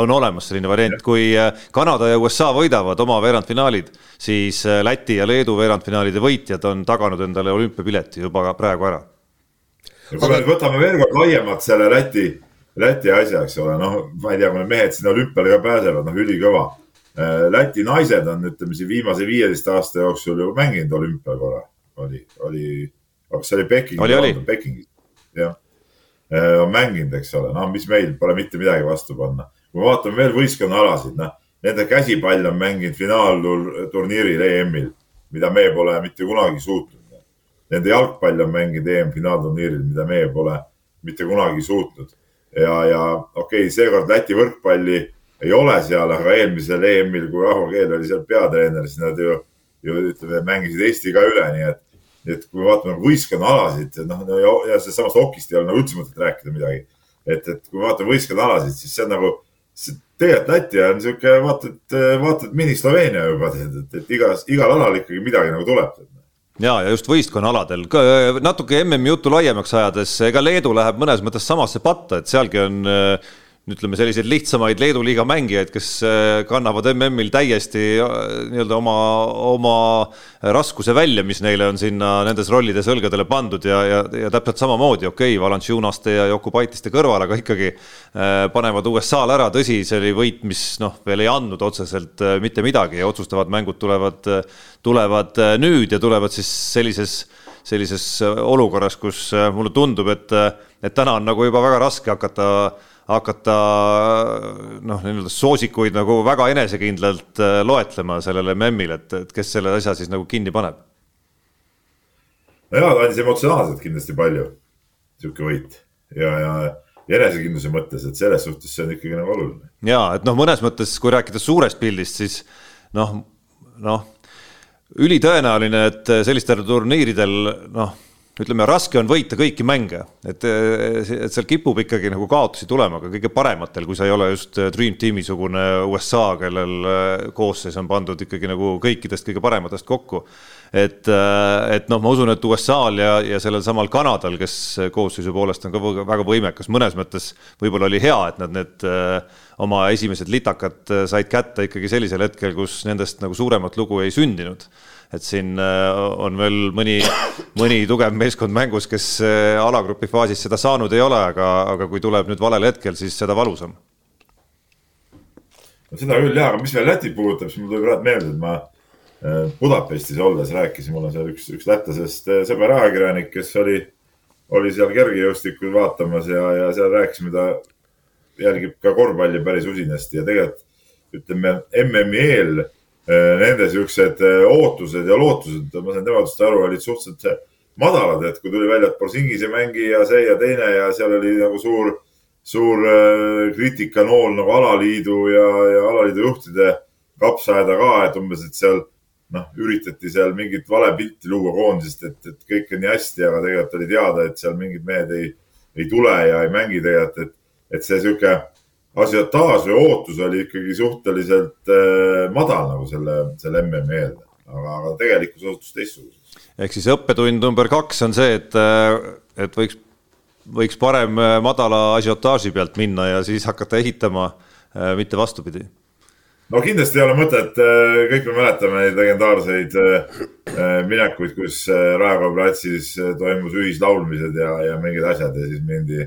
On olemas selline variant, kui äh, Kanada ja USA võidavad oma veerandfinaalid, siis äh, Läti ja Leedu veerandfinaalide võitjad on taganud endale olümpiapileti juba praegu ära. kui me võtame veel kord laiemalt selle Läti, Läti asja, eks ole, noh, ma ei tea, kui need mehed sinna olümpiale ka pääsevad, noh, ülikõva. Läti naised on, ütleme siin viimase viieteist aasta jooksul ju mänginud olümpial korra, oli, oli aga see oli Pekingis, Pekingis, jah. Äh, on mänginud, eks ole, noh, mis meil pole mitte midagi vastu panna. kui me vaatame veel võistkonnaalasid, noh, nende käsipall on mänginud finaalturniiril EM-il, mida me pole mitte kunagi suutnud. Nende jalgpall on mänginud EM-finaalturniiril, mida meie pole mitte kunagi suutnud. ja, ja okei okay,, seekord Läti võrkpalli ei ole seal, aga eelmisel EM-il, kui Ahvo Keel oli seal peatreener, siis nad ju, ju ütleme, mängisid Eesti ka üle, nii et et kui me vaatame võistkonnaalasid, noh ja, ja sellest hokist ei ole nagu üldse mõtet rääkida midagi. et, et kui me vaatame võistkonnaalasid, siis see on nagu, tegelikult Läti on niisugune, vaatad, vaatad mini-Sloveenia juba, et, et, et igas, igal alal ikkagi midagi nagu tuleb ja, ja just võistkonnaaladel, natuke MM-i juttu laiemaks ajades, ega Leedu läheb mõnes mõttes samasse patta, et sealgi on äh, ütleme, selliseid lihtsamaid Leedu liiga mängijaid, kes äh, kannavad MM-il täiesti äh, nii-öelda oma, oma raskuse välja, mis neile on sinna nendes rollides õlgadele pandud ja, ja, ja täpselt samamoodi, okei okay,, Valanciunaste ja Jokubaitiste kõrval, aga ikkagi äh, panevad USA-l ära, tõsi, see oli võit, mis noh, veel ei andnud otseselt mitte midagi ja otsustavad mängud tulevad, tulevad nüüd ja tulevad siis sellises sellises olukorras, kus mulle tundub, et, et täna on nagu juba väga raske hakata äh, hakata noh, nii-öelda soosikuid nagu väga enesekindlalt äh, loetlema sellele MEM-il, et, et kes selle asja siis nagu kinni paneb? no jaa, ta andis emotsionaalselt kindlasti palju, sihuke võit ja, ja, ja enesekindluse mõttes, et selles suhtes see on ikkagi nagu oluline. ja et noh, mõnes mõttes, kui rääkida suurest pildist, siis noh, noh, ülitõenäoline, et sellistel turniiridel noh ütleme, raske on võita kõiki mänge, et, et seal kipub ikkagi nagu kaotusi tulema, aga kõige parematel, kui sa ei ole just Dream Team'i sugune USA, kellel äh, koosseis on pandud ikkagi nagu kõikidest kõige parematest kokku. et, et noh, ma usun, et USA-l ja, ja sellel samal Kanadal, kes koosseisu poolest on ka väga võimekas, mõnes mõttes võib-olla oli hea, et nad need oma esimesed litakad said kätte ikkagi sellisel hetkel, kus nendest nagu suuremat lugu ei sündinud et siin äh, on veel mõni, mõni tugev meeskond mängus, kes äh, alagrupi faasis seda saanud ei ole, aga, aga kui tuleb nüüd valel hetkel, siis seda valusam. seda küll jah, aga mis veel Lätit puudutab, siis mul tuli praegu meelde, et ma äh, Budapestis olles rääkisin, mul on seal üks, üks lätlasest sõber ajakirjanik, kes oli, oli seal kergejõustikul vaatamas ja, ja seal rääkisime, ta jälgib ka korvpalli päris usinasti ja tegelikult ütleme MM-i eel nende siuksed äh, ootused ja lootused, ma sain tema jutust aru, olid suhteliselt madalad, et kui tuli välja, et Borsingis ei mängi ja see ja teine ja seal oli nagu suur, suur äh, kriitikanool nagu alaliidu ja, ja alaliidu juhtide kapsaaeda ka, et umbes, et seal noh, üritati seal mingit vale pilti luua koondisest, et, et kõik on nii hästi, aga tegelikult oli teada, et seal mingid mehed ei, ei tule ja ei mängi tegelikult, et et see sihuke asiotaaž või ootus oli ikkagi suhteliselt äh, madal nagu selle, selle MM-i eel, aga, aga tegelikkus osutus teistsuguseks. ehk siis õppetund number kaks on see, et, et võiks, võiks parem madala asiotaaži pealt minna ja siis hakata ehitama, mitte vastupidi no kindlasti ei ole mõtet, kõik me mäletame neid legendaarseid minekuid, kus Raekoja platsis toimus ühislaulmised ja, ja mingid asjad ja siis mindi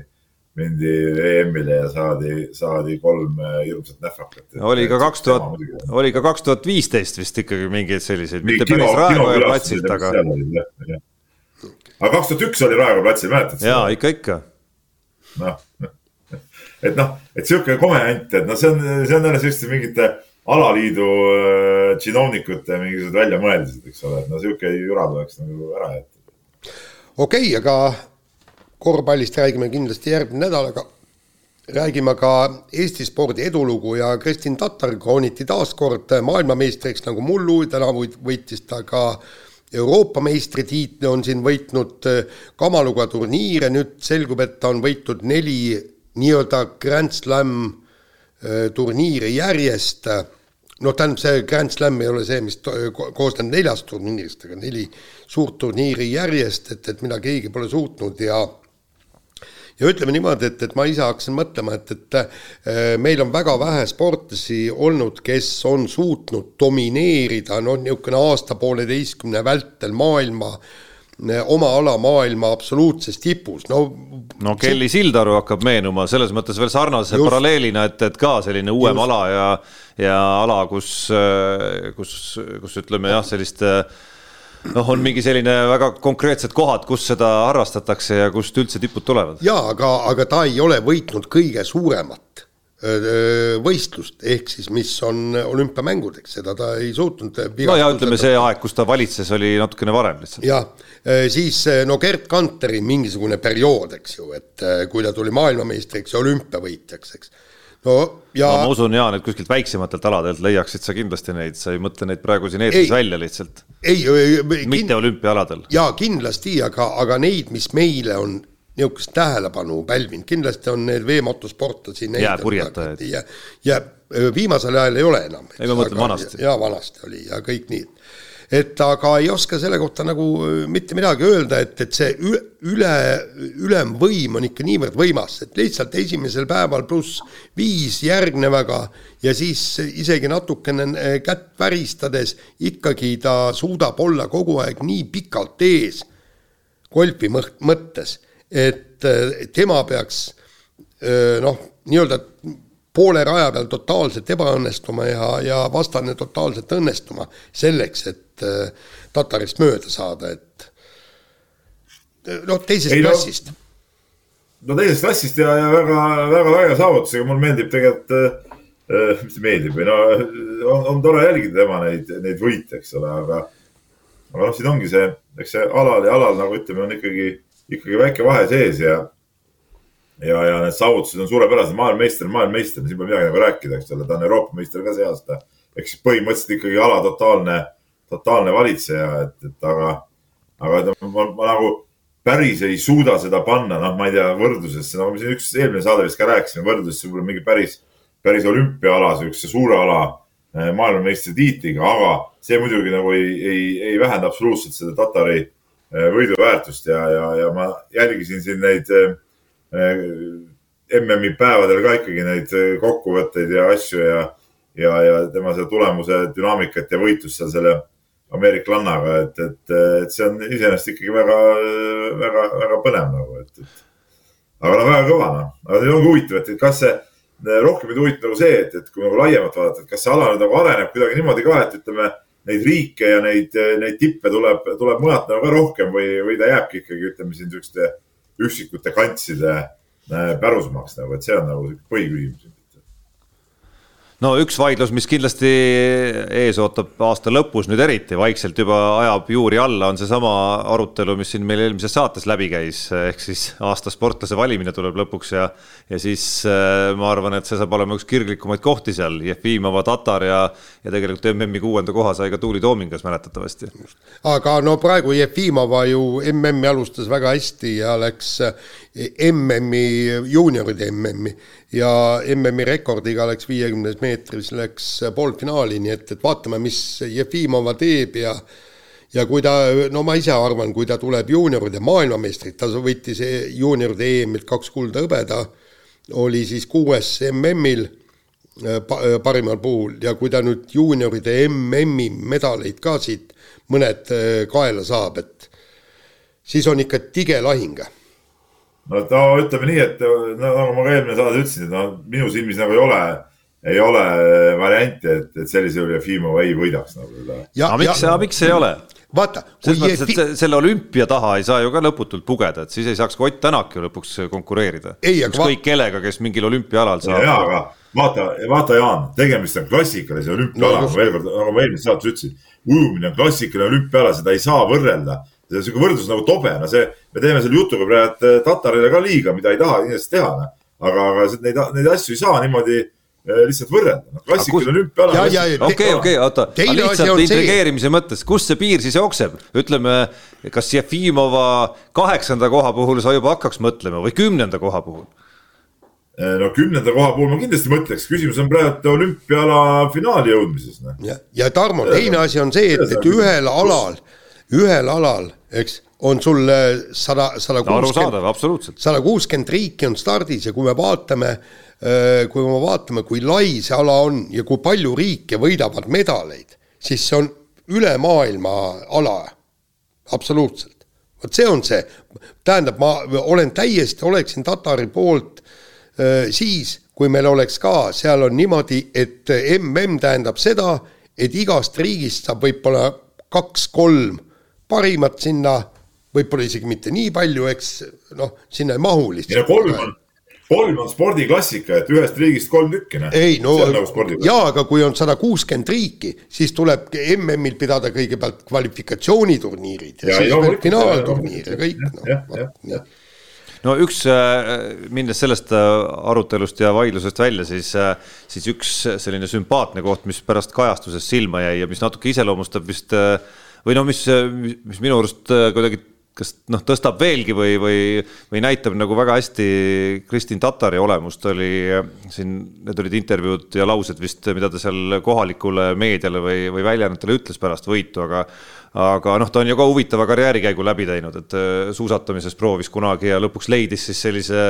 mindi EM-ile ja saadi, saadi kolm äh, hirmsat nähvakat. oli ka kaks tuhat, oli ka kaks tuhat viisteist vist ikkagi mingeid selliseid, mitte päris Raekoja platsilt, aga. aga kaks tuhat üks oli Raekoja platsil, mäletad seda? jaa, ikka, ikka. noh, et noh, et sihuke komejant, et noh, see on, see on jälle selliste mingite alaliidu äh, činovnikute mingisugused väljamõeldised, eks ole, et no sihuke jura tuleks nagu ära jätta. okei okay,, aga korvpallist räägime kindlasti järgmine nädal, aga räägime ka Eesti spordi edulugu ja Kristin Tatar krooniti taas kord maailmameistriks nagu mullu, tänavu võitis ta ka Euroopa meistritiitli, on siin võitnud kamaluga turniire, nüüd selgub, et ta on võitnud neli nii-öelda Grand Slam äh, turniiri järjest. noh, tähendab, see Grand Slam ei ole see, mis koosneb neljast turniirist, aga neli suurt turniiri järjest, et, et mida keegi pole suutnud ja ja ütleme niimoodi, et, et ma ise hakkasin mõtlema, et, et äh, meil on väga vähe sportlasi olnud, kes on suutnud domineerida noh, niisugune aasta-pooleteistkümne vältel maailma äh, oma ala maailma absoluutses tipus, no. no Kelly Sildaru hakkab meenuma selles mõttes veel sarnase just, paralleelina, et, et ka selline uuem just. ala ja, ja ala, kus, äh, kus, kus ütleme jah, sellist äh, noh, on mingi selline väga konkreetsed kohad, kus seda harrastatakse ja kust üldse tipud tulevad. jaa, aga, aga ta ei ole võitnud kõige suuremat võistlust, ehk siis mis on olümpiamängudeks, seda ta ei suutnud. no ja ütleme, see aeg, kus ta valitses, oli natukene varem lihtsalt. jah, siis no Gerd Kanteri mingisugune periood, eks ju, et kui ta tuli maailmameistriks ja olümpiavõitjaks, eks no ja no, ma usun, Jaan, et kuskilt väiksematelt aladelt leiaksid sa kindlasti neid, sa ei mõtle neid praegu siin eetris välja lihtsalt. ei, ei, mitte olümpiaaladel. jaa, kindlasti, aga, aga neid, mis meile on niisugust tähelepanu pälvinud, kindlasti on need veemotosportlasi. jääpurjetajaid. ja, ja viimasel ajal ei ole enam. ei, ma mõtlen vanasti. jaa, vanasti oli ja kõik nii et aga ei oska selle kohta nagu äh, mitte midagi öelda, et, et see üle, ülemvõim on ikka niivõrd võimas, et lihtsalt esimesel päeval pluss viis järgnevaga ja siis isegi natukene äh, kätt väristades ikkagi ta suudab olla kogu aeg nii pikalt ees golfi mõttes, et äh, tema peaks noh, nii-öelda poole raja peal totaalselt ebaõnnestuma ja, ja vastane totaalselt õnnestuma selleks, et äh, Tatarist mööda saada, et noh, teisest Ei, klassist no,. no teisest klassist ja, ja väga, väga väge saavutus, ega mulle meeldib tegelikult äh, äh,, mis meeldib või no on, on tore jälgida tema neid, neid võite, eks ole, aga, aga noh, siin ongi see, eks see alal ja alal nagu ütleme, on ikkagi, ikkagi väike vahe sees ja ja, ja need saavutused on suurepärased, maailmameister, maailmameister, siin pole midagi nagu rääkida, eks ole, ta on Euroopa meister ka see aasta. ehk siis põhimõtteliselt ikkagi ala totaalne, totaalne valitseja, et, et aga, aga ma, ma, ma nagu päris ei suuda seda panna, noh, ma ei tea, võrdlusesse, nagu me siin üks eelmine saade vist ka rääkisime, võrdlusesse võib-olla mingi päris, päris olümpiaala, sihukese suure ala eh, maailmameistritiitliga, aga see muidugi nagu ei, ei, ei vähenda absoluutselt seda Tatari eh, võiduväärtust ja, ja, ja ma jälgisin siin neid Äh, MM-i päevadel ka ikkagi neid äh, kokkuvõtteid ja asju ja, ja, ja tema selle tulemuse dünaamikat ja võitlust seal selle ameeriklannaga, et, et, et see on iseenesest ikkagi väga, väga, väga põnev nagu, et, et. aga no väga kõva noh, aga see ongi huvitav, et kas see, rohkem mind huvitab nagu see, et, et kui nagu laiemalt vaadata, et kas see ala nüüd nagu areneb kuidagi niimoodi ka, et ütleme, neid riike ja neid, neid tippe tuleb, tuleb mujalt nagu ka rohkem või, või ta jääbki ikkagi, ütleme siin niisuguste üksikute kantside äh, pärusmaaks nagu, et see on nagu põhiküsimus. No üks vaidlus, mis kindlasti ees ootab aasta lõpus nüüd eriti vaikselt juba ajab juuri alla, on seesama arutelu, mis siin meil eelmises saates läbi käis, ehk siis aasta sportlase valimine tuleb lõpuks ja ja siis äh, ma arvan, et see saab olema üks kirglikumaid kohti seal, Jefimova, Tatar ja ja tegelikult MM-i kuuenda koha sai ka Tuuli Toomingas mäletatavasti. aga no praegu Jefimova ju MM-i alustas väga hästi ja läks MM-i, juunioride MM-i ja MM-i rekordiga läks viiekümnes meetris, läks poolfinaali, nii et, et vaatame, mis Jefimova teeb ja ja kui ta, no ma ise arvan, kui ta tuleb juunioride maailmameistrit, ta võttis juunioride EM-ilt kaks kulda hõbeda, oli siis kuues MM-il äh, äh, parimal puhul ja kui ta nüüd juunioride MM-i medaleid ka siit mõned äh, kaela saab, et siis on ikka tige lahing no ta ütleme nii, et no, nagu ma ka eelmine saade ütlesin, et no minu silmis nagu ei ole, ei ole varianti, et, et sellisel juhul Jefimov ei võidaks nagu seda. aga miks, aga miks ei ole? vaata. selles mõttes, et Jefi... selle olümpia taha ei saa ju ka lõputult pugeda, et siis ei saaks ka Ott Tänak ju lõpuks konkureerida. ükskõik kellega, kes mingil olümpiaalal saab. jaa, aga vaata, vaata, Jaan, tegemist on klassikalise olümpiaalaga no,, veel kord, nagu ma eelmises saates ütlesin, ujumine on klassikaline olümpiaala, seda ei saa võrrelda see on sihuke võrdlus nagu tobe, no see, me teeme selle jutuga praegu äh, Tatarile ka liiga, mida ei taha inimesed teha, noh. aga, aga neid, neid asju ei saa niimoodi äh, lihtsalt võrrelda no,. klassikaline olümpiaala. okei, okei, oota, lihtsalt intrigeerimise mõttes, kus see piir siis jookseb, ütleme, kas Jefimova kaheksanda koha puhul sa juba hakkaks mõtlema või kümnenda koha puhul? Äh, no kümnenda koha puhul ma kindlasti mõtleks, küsimus on praegu olümpiaala finaali jõudmises. Noh. ja, ja Tarmo, teine asi on see, et, et ühel alal ühel alal, eks, on sul sada, sada kuuskümmend, sada kuuskümmend riiki on stardis ja kui me vaatame, äh, kui me vaatame, kui lai see ala on ja kui palju riike võidavad medaleid, siis see on üle maailma ala, absoluutselt. vot see on see, tähendab, ma olen täiesti, oleksin Tatari poolt äh, siis, kui meil oleks ka, seal on niimoodi, et mm tähendab seda, et igast riigist saab võib-olla kaks-kolm parimat sinna, võib-olla isegi mitte nii palju, eks noh, sinna ei mahu lihtsalt. kolm on, kolm on spordiklassika, et ühest riigist kolm tükki, noh. ei no nagu jaa, aga kui on sada kuuskümmend riiki, siis tuleb MM-il pidada kõigepealt kvalifikatsiooniturniirid ja, ja siis veel finaalturniir ja kõik, noh no üks, äh, minnes sellest äh, arutelust ja vaidlusest välja, siis, äh, siis üks selline sümpaatne koht, mis pärast kajastuses silma jäi ja mis natuke iseloomustab vist või no mis, mis minu arust äh, kuidagi kas noh, tõstab veelgi või, või, või näitab nagu väga hästi Kristin Tatari olemust, oli äh, siin, need olid intervjuud ja laused vist, mida ta seal kohalikule meediale või, või väljaannetele ütles pärast võitu, aga aga noh, ta on ju ka huvitava karjäärikäigu läbi teinud, et äh, suusatamises proovis kunagi ja lõpuks leidis siis sellise,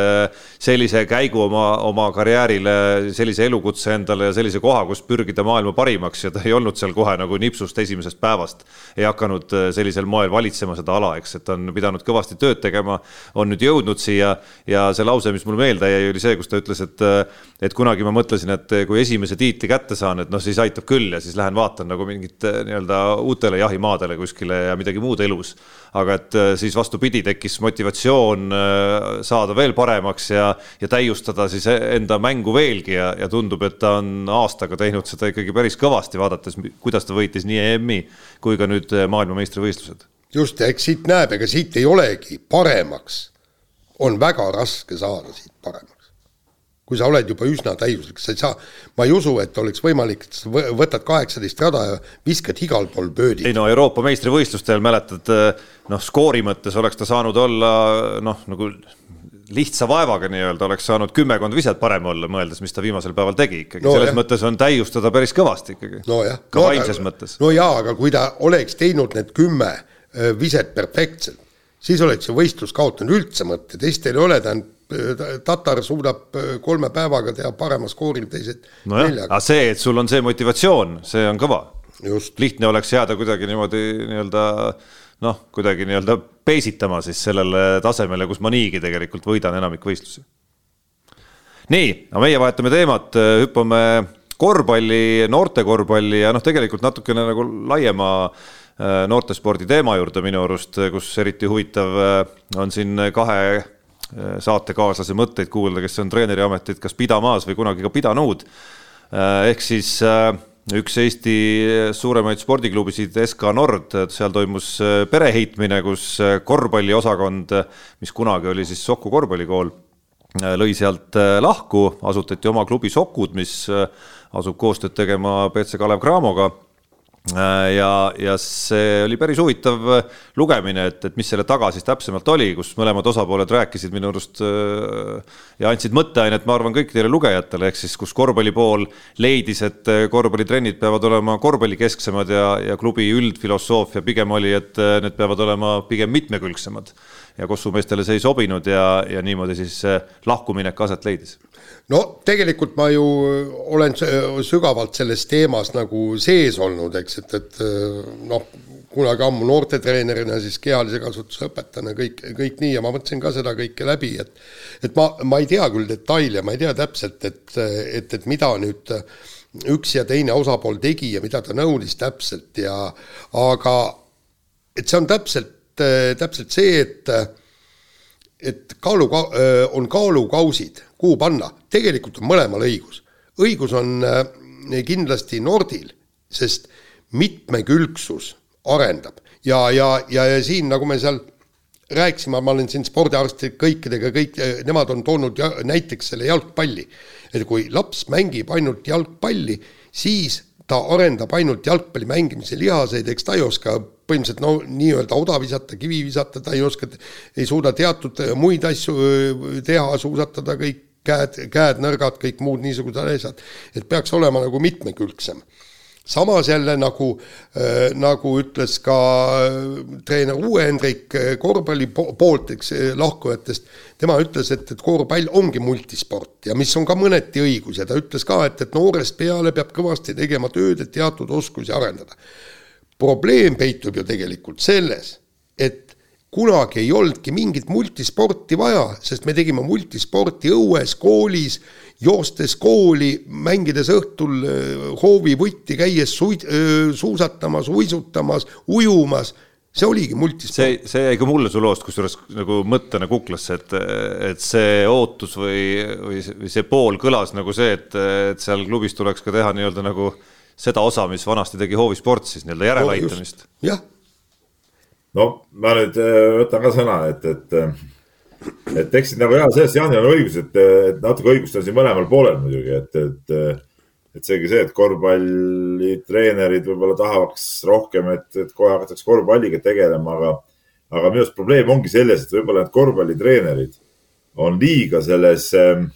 sellise käigu oma, oma karjäärile, sellise elukutse endale ja sellise koha, kus pürgida maailma parimaks ja ta ei olnud seal kohe nagu nipsust esimesest päevast. ei hakanud äh, sellisel moel valitsema seda ala, eks, et on pidanud kõvasti tööd tegema, on nüüd jõudnud siia ja see lause, mis mul meelde jäi, oli see, kus ta ütles, et äh, et kunagi ma mõtlesin, et kui esimese tiitli kätte saan, et noh, siis aitab küll ja siis lähen vaatan nagu mingit nii-öelda uutele jahimaadele kuskile ja midagi muud elus. aga et äh, siis vastupidi, tekkis motivatsioon saada veel paremaks ja, ja täiustada siis enda mängu veelgi ja, ja tundub, et ta on aastaga teinud seda ikkagi päris kõvasti, vaadates, kuidas ta võitis nii EM-i kui ka nüüd maailmameistrivõistlused. just, eks siit näeb, ega siit ei olegi paremaks, on väga raske saada siit paremaks kui sa oled juba üsna täiuslik, sa ei saa, ma ei usu, et oleks võimalik, et sa võtad kaheksateist rada ja viskad igal pool pöödi. ei no Euroopa meistrivõistlustel mäletad, noh, skoori mõttes oleks ta saanud olla noh, nagu lihtsa vaevaga nii-öelda oleks saanud kümmekond viset parem olla, mõeldes, mis ta viimasel päeval tegi ikkagi no,, selles jah. mõttes on täiustada päris kõvasti ikkagi no,. ka no, vaimses mõttes. no jaa, aga kui ta oleks teinud need kümme äh, viset perfektselt, siis oleks ju võistlus kaotanud üldse mõtte, teistel ei ole, ta on Tatar suudab äh, kolme päevaga teha parema skoori teised no neljaga. aga see, et sul on see motivatsioon, see on kõva. lihtne oleks jääda kuidagi niimoodi nii-öelda noh, kuidagi nii-öelda peesitama siis sellele tasemele, kus ma niigi tegelikult võidan enamik võistlusi. nii, aga meie vahetame teemat, hüppame korvpalli, noortekorvpalli ja noh, tegelikult natukene nagu laiema äh, noortespordi teema juurde minu arust, kus eriti huvitav äh, on siin kahe saatekaaslase mõtteid kuulda, kes on treeneriametit kas pidamas või kunagi ka pidanud. ehk siis üks Eesti suuremaid spordiklubisid, SK Nord, seal toimus pereheitmine, kus korvpalliosakond, mis kunagi oli siis Soku korvpallikool, lõi sealt lahku, asutati oma klubi Sokud, mis asub koostööd tegema BC Kalev Cramoga Äh, ja, ja see oli päris huvitav lugemine, et, et mis selle taga siis täpsemalt oli, kus mõlemad osapooled rääkisid minu arust äh, ja andsid mõtteainet, ma arvan, kõikidele lugejatele, ehk siis kus korvpalli pool leidis, et äh, korvpallitrennid peavad olema korvpallikesksemad ja, ja klubi üldfilosoofia pigem oli, et need peavad olema pigem mitmekülgsemad. ja Kossu meestele see ei sobinud ja, ja niimoodi siis lahkuminek aset leidis no tegelikult ma ju olen sügavalt selles teemas nagu sees olnud, eks, et, et noh, kunagi ammu noortetreenerina, siis kehalise kasvatuse õpetajana kõik, kõik nii ja ma mõtlesin ka seda kõike läbi, et et ma, ma ei tea küll detaile, ma ei tea täpselt, et, et, et mida nüüd üks ja teine osapool tegi ja mida ta nõudis täpselt ja aga et see on täpselt, täpselt see, et et kaalu, on kaalukausid kuhu panna, tegelikult on mõlemal õigus. õigus on kindlasti Nordil, sest mitmekülgsus arendab ja, ja, ja, ja siin, nagu me seal rääkisime, ma olen siin spordiarstid kõikidega, kõik nemad on toonud ja, näiteks selle jalgpalli. et kui laps mängib ainult jalgpalli, siis ta arendab ainult jalgpalli mängimise lihaseid, eks ta ei oska põhimõtteliselt no nii-öelda oda visata, kivi visata, ta ei oska, ei suuda teatud muid asju teha, suusatada kõik käed, käed nõrgad, kõik muud niisugused asjad, et peaks olema nagu mitmekülgsem. Samas jälle nagu äh,, nagu ütles ka äh, treener Uwe Hendrik äh, korvpalli poolt, eks äh, lahkujatest, tema ütles, et, et korvpall ongi multisport ja mis on ka mõneti õigus ja ta ütles ka, et, et noorest peale peab kõvasti tegema tööd, et teatud oskusi arendada. probleem peitub ju tegelikult selles, et kunagi ei olnudki mingit multisporti vaja, sest me tegime multisporti õues, koolis, joostes kooli, mängides õhtul hoovivõtti, käies suid-, suusatamas, uisutamas, ujumas see oligi multisport. see, see jäi ka mulle su loost kusjuures nagu mõttena kuklasse, et, et see ootus või, või, või see pool kõlas nagu see, et, et seal klubis tuleks ka teha nii-öelda nagu seda osa, mis vanasti tegi hoovisport siis nii-öelda järeleaitamist no,. jah no ma nüüd võtan ka sõna, et, et, et eks nagu jah, selles Jaanil on õigus, et, et natuke õigust on siin mõlemal poolel muidugi, et, et, et seegi see, et korvpallitreenerid võib-olla tahaks rohkem, et, et kohe hakatakse korvpalliga tegelema, aga, aga minu arust probleem ongi selles, et võib-olla need korvpallitreenerid on liiga selles ähm,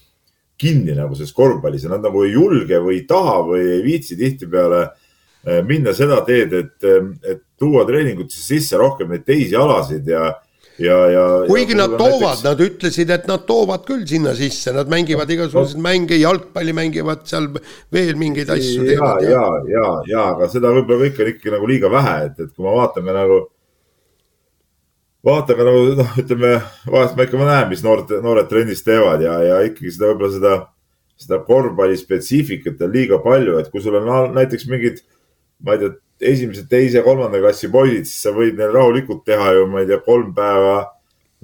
kinni nagu selles korvpallis ja nad nagu ei julge või ei taha või ei viitsi tihtipeale äh, minna seda teed, et, et tuua treeningutesse sisse rohkem neid teisi alasid ja, ja, ja. kuigi ja nad toovad näiteks..., nad ütlesid, et nad toovad küll sinna sisse, nad mängivad igasuguseid no. mänge, jalgpalli mängivad seal veel mingeid asju ja, ja, ja, ja, aga seda võib-olla kõike on ikkagi nagu liiga vähe, et, et kui me vaatame nagu vaatame nagu noh, ütleme vahest ma ikka näen, mis noored, noored trennis teevad ja, ja ikkagi seda võib-olla seda, seda korvpalli spetsiifikat on liiga palju, et kui sul on näiteks mingid, ma ei tea esimese, teise, kolmanda klassi poisid, siis sa võid neil rahulikult teha ju, ma ei tea, kolm päeva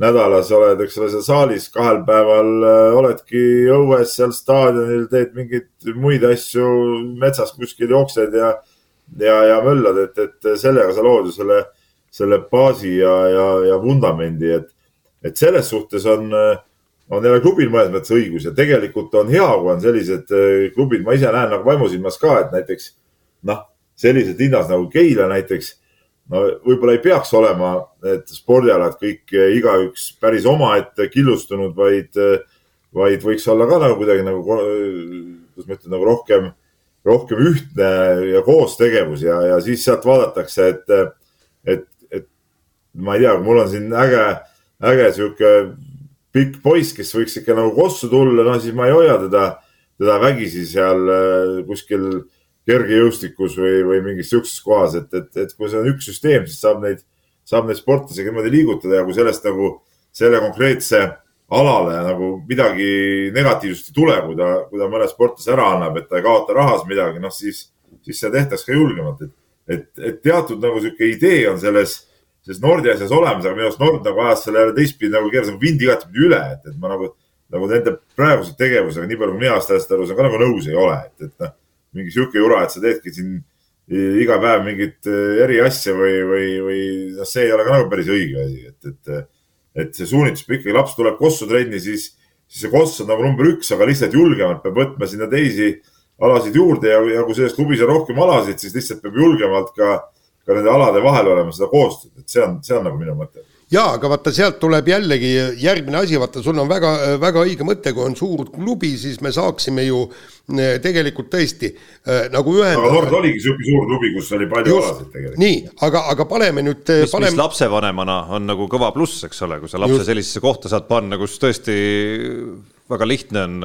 nädalas oled, eks ole, seal saalis, kahel päeval äh, oledki õues seal staadionil, teed mingeid muid asju, metsas kuskil jooksed ja, ja, ja möllad, et, et sellega sa lood ju selle, selle baasi ja, ja, ja vundamendi, et, et selles suhtes on, on jälle klubil mõnes mõttes õigus ja tegelikult on hea, kui on sellised äh, klubid, ma ise näen nagu vaimusilmas ka, et näiteks noh sellises linnas nagu Keila näiteks, no võib-olla ei peaks olema need spordialad kõik eh, igaüks päris omaette killustunud, vaid, eh, vaid võiks olla ka nagu kuidagi nagu, kuidas ma ütlen, nagu rohkem, rohkem ühtne ja koostegevus ja, ja siis sealt vaadatakse, et, et, et ma ei tea, mul on siin äge, äge sihuke pikk poiss, kes võiks ikka nagu kossu tulla, no siis ma ei hoia teda, teda vägisi seal eh, kuskil kergejõustikus või, või mingis sihukeses kohas, et, et, et kui see on üks süsteem, siis saab neid, saab neid sportlasi niimoodi liigutada ja kui sellest nagu selle konkreetse alale nagu midagi negatiivset ei tule, kui ta, kui ta mõne sportlase ära annab, et ta ei kaota rahas midagi, noh siis, siis seda tehtaks ka julgemalt, et, et, et teatud nagu sihuke idee on selles, selles Nordi asjas olemas, aga minu arust Nord nagu ajas selle jälle teistpidi nagu keeras nagu vindi igatepidi üle, et, et ma nagu nagu nende praeguse tegevusega, nii palju kui mina sellest aru saan, ka nagu nõus ei ole, et, et noh, mingi sihuke jura, et sa teedki siin iga päev mingit äh, eri asja või, või, või noh, see ei ole ka nagu päris õige asi, et, et, et see suunitlus, kui ikkagi laps tuleb kossu trenni, siis, siis see koss on nagu number üks, aga lihtsalt julgemalt peab võtma sinna teisi alasid juurde ja, ja kui selles klubis on rohkem alasid, siis lihtsalt peab julgemalt ka, ka nende alade vahel olema seda koostööd, et see on, see on nagu minu mõte jaa, aga vaata, sealt tuleb jällegi järgmine asi, vaata, sul on väga, väga õige mõte, kui on suur klubi, siis me saaksime ju eh, tegelikult tõesti äh, nagu ühendada. aga Nord oligi niisugune suur klubi, kus oli palju alasid tegelikult. nii, aga, aga paneme nüüd mis paneme..., mis lapsevanemana on nagu kõva pluss, eks ole, kui sa lapse Just. sellisesse kohta saad panna, kus tõesti väga lihtne on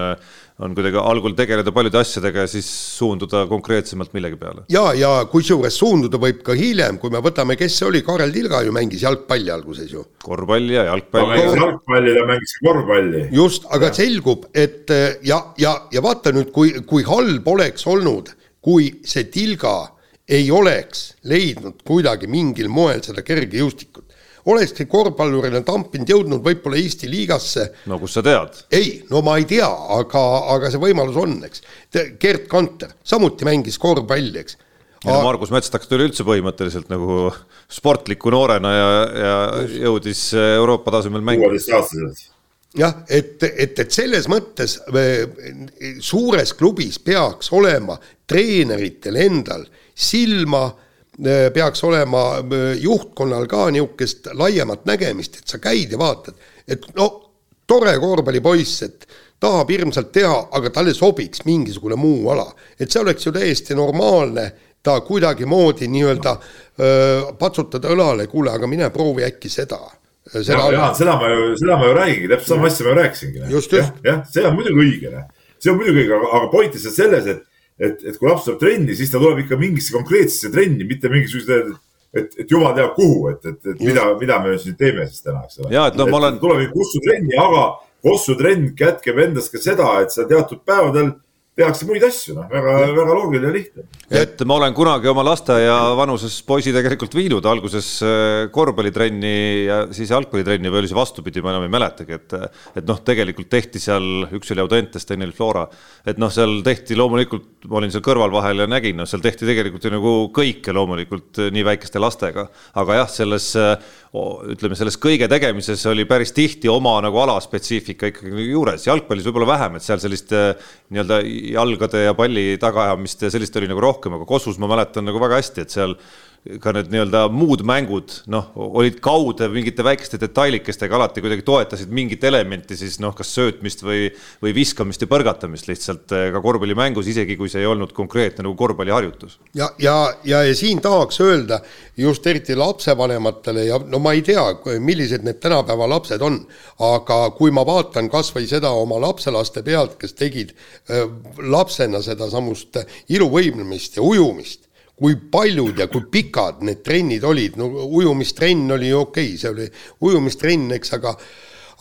on kuidagi algul tegeleda paljude asjadega ja siis suunduda konkreetsemalt millegi peale. ja, ja kusjuures suunduda võib ka hiljem, kui me võtame, kes see oli, Karel Tilga ju mängis jalgpalli alguses ju. korvpalli ja jalgpalli. ta mängis jalgpalli, ta mängis korvpalli. just, aga ja. selgub, et ja, ja, ja vaata nüüd, kui, kui halb oleks olnud, kui see Tilga ei oleks leidnud kuidagi mingil moel seda kergejõustikut olekski korvpallurile Tampind jõudnud võib-olla Eesti liigasse. no kust sa tead? ei, no ma ei tea, aga, aga see võimalus on, eks. Gerd Kanter samuti mängis korvpalli, eks. ja no Margus Metstak tuli üldse põhimõtteliselt nagu sportliku noorena ja, ja jõudis Euroopa tasemel mängima. kuueteistaastaselt jah, et, et, et selles mõttes suures klubis peaks olema treeneritel endal silma Äh, peaks olema äh, juhtkonnal ka niisugust laiemat nägemist, et sa käid ja vaatad, et no tore korvpallipoiss, et tahab hirmsalt teha, aga talle sobiks mingisugune muu ala. et see oleks ju täiesti normaalne ta kuidagimoodi nii-öelda äh, patsutada õlale, kuule, aga mine proovi äkki seda. seda, ja, seda ma ju, seda ma ju räägingi, täpselt sama asja ma ju rääkisingi. jah, jah, see on muidugi õige, see on muidugi õige, aga, point lihtsalt selles, et et, et kui laps tuleb trenni, siis ta tuleb ikka mingisse konkreetsesse trenni, mitte mingisuguse, et, et jumal teab kuhu, et, et, et mida, mida me siis teeme siis täna, eks ole. ja, et noh, ma olen. tuleb ikka kussutrenni, aga kussutrenn kätkeb endas ka seda, et sa teatud päevadel tehakse muid asju, noh, väga, väga loogiline ja lihtne. et ma olen kunagi oma lasteaia vanuses poisi tegelikult viinud alguses äh, korvpallitrenni ja siis jalgpallitrenni või oli see vastupidi, ma enam ei mäletagi, et et noh, tegelikult tehti seal, üks oli Audentes, teine oli Flora, et noh, seal tehti loomulikult, ma olin seal kõrval vahel ja nägin, noh, seal tehti tegelikult ju nagu kõike loomulikult nii väikeste lastega, aga jah, selles ütleme, selles kõige tegemises oli päris tihti oma nagu alaspetsiifika ikkagi juures, jalgpallis võib-olla vähem, et seal sellist äh, nii-öelda jalgade ja palli tagaajamist ja sellist oli nagu rohkem, aga Kossus ma mäletan nagu väga hästi, et seal ka need nii-öelda muud mängud, noh, olid kaude mingite väikeste detailikestega alati kuidagi toetasid mingit elementi siis noh, kas söötmist või, või viskamist ja põrgatamist lihtsalt eh, ka korvpallimängus, isegi kui see ei olnud konkreetne nagu korvpalliharjutus. ja, ja, ja, ja siin tahaks öelda just eriti lapsevanematele ja no ma ei tea, millised need tänapäeva lapsed on, aga kui ma vaatan kasvõi seda oma lapselaste pealt, kes tegid äh, lapsena sedasamust iluvõimlemist ja ujumist kui paljud ja kui pikad need trennid olid, no ujumistrenn oli okei okay,, see oli ujumistrenn, eks, aga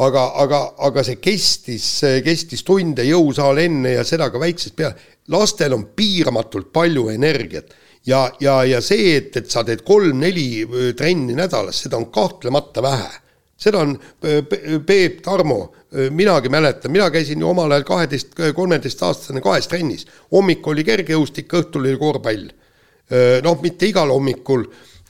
aga, aga, aga see kestis, kestis tunde jõusaal enne ja seda ka väiksest peale. lastel on piiramatult palju energiat ja, ja, ja see, et, et sa teed kolm-neli trenni nädalas, seda on kahtlemata vähe. seda on Peep, Tarmo, minagi mäletan, mina käisin ju omal ajal kaheteist, kolmeteistaastasena kahes trennis. hommik oli kergejõustik, õhtul oli korvpall noh, mitte igal hommikul,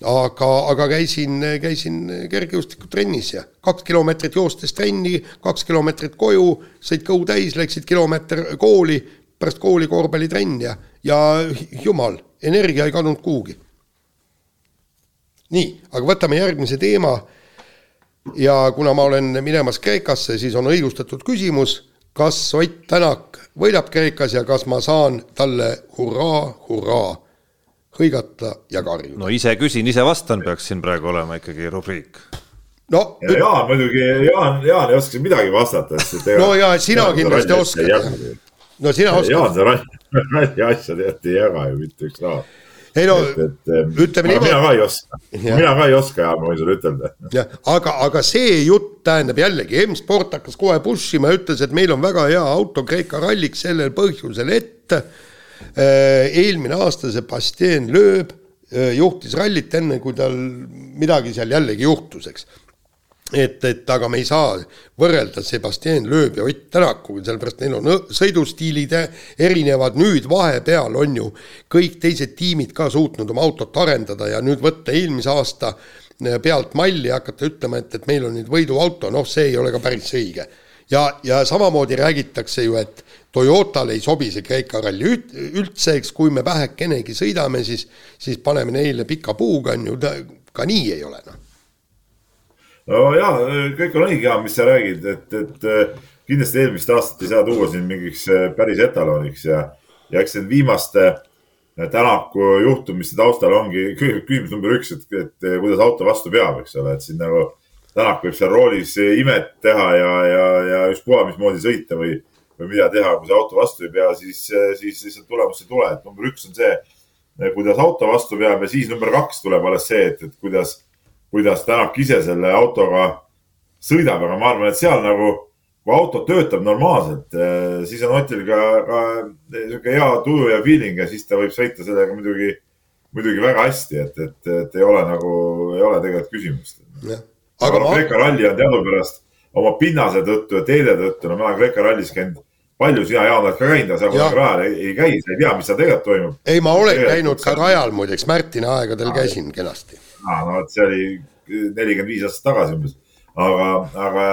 aga, aga käisin, käisin kergejõustikutrennis ja kaks kilomeetrit joostes trenni, kaks kilomeetrit koju, sõid kõhu täis, läksid kilomeeter kooli, pärast kooli korvpallitrenn ja, ja jumal, energia ei kadunud kuhugi. nii, aga võtame järgmise teema. ja kuna ma olen minemas Kreekasse, siis on õigustatud küsimus, kas Ott Tänak võidab Kreekas ja kas ma saan talle hurraa, hurraa hõigata ja karjuda. no ise küsin, ise vastan, peaks siin praegu olema ikkagi rubriik. no ja Jaan muidugi, Jaan, Jaan ei oska midagi vastata, sest et no ja sina Jaan kindlasti oskad. no sina oskad. Jaan seda ralli asja tead ei jaga ju mitte üks raha ei no et, et, ütleme niimoodi. mina ka ei oska, mina ka ei oska ja ma võin sulle ütelda. jah, aga, aga see jutt tähendab jällegi, M-sport hakkas kohe push ima ja ütles, et meil on väga hea auto Kreeka ralliks sellel põhjusel, et eelmine aasta Sebastian Loeb äh, juhtis rallit enne, kui tal midagi seal jällegi juhtus, eks. et, et aga me ei saa võrrelda Sebastian Loeb ja Ott Tänakuga, sellepärast neil on sõidustiilid erinevad, nüüd vahepeal on ju kõik teised tiimid ka suutnud oma autot arendada ja nüüd võtta eelmise aasta pealt malli ja hakata ütlema, et, et meil on nüüd võiduauto, noh, see ei ole ka päris õige. Ja, ja samamoodi räägitakse ju, et Toyotale ei sobi see Kreeka ralli üldse, eks kui me vähekenegi sõidame, siis, siis paneme neile pika puuga, on ju, ka nii ei ole, noh. No jaa, kõik on õige, mis sa räägid, et, et äh, kindlasti eelmist aastat ei saa tuua siin mingiks äh, päris etaloniks ja, ja eks need viimaste äh, Tänaku juhtumiste taustal ongi küsimus number üks, et, et kuidas auto vastu peab, eks ole, et siin nagu Tänak võib seal roolis imet teha ja, ja, ja ükspuha mismoodi sõita või, või mida teha, kui see auto vastu ei pea, siis, siis lihtsalt tulemust ei tule, et number üks on see, kuidas auto vastu peab ja siis number kaks tuleb alles see, et, et kuidas kuidas Tänak ise selle autoga sõidab, aga ma arvan, et seal nagu, kui auto töötab normaalselt, eh, siis on Otil ka, ka niisugune hea tuju ja feeling ja siis ta võib sõita sellega muidugi, muidugi väga hästi, et, et, et ei ole nagu, ei ole tegelikult küsimust. Aga, aga ma... Kreeka ralli on teadupärast oma pinnase tõttu ja teede tõttu, no ma olen Kreeka rallis käinud palju sina, Jaan, oled ka käinud, aga sa kunagi rajal ei, ei käi, sa ei tea, mis seal tegelikult toimub. ei, ma olen käinud ka rajal muideks, Märtini aegadel käisin kenasti aa, no vot see oli nelikümmend viis aastat tagasi umbes. aga, aga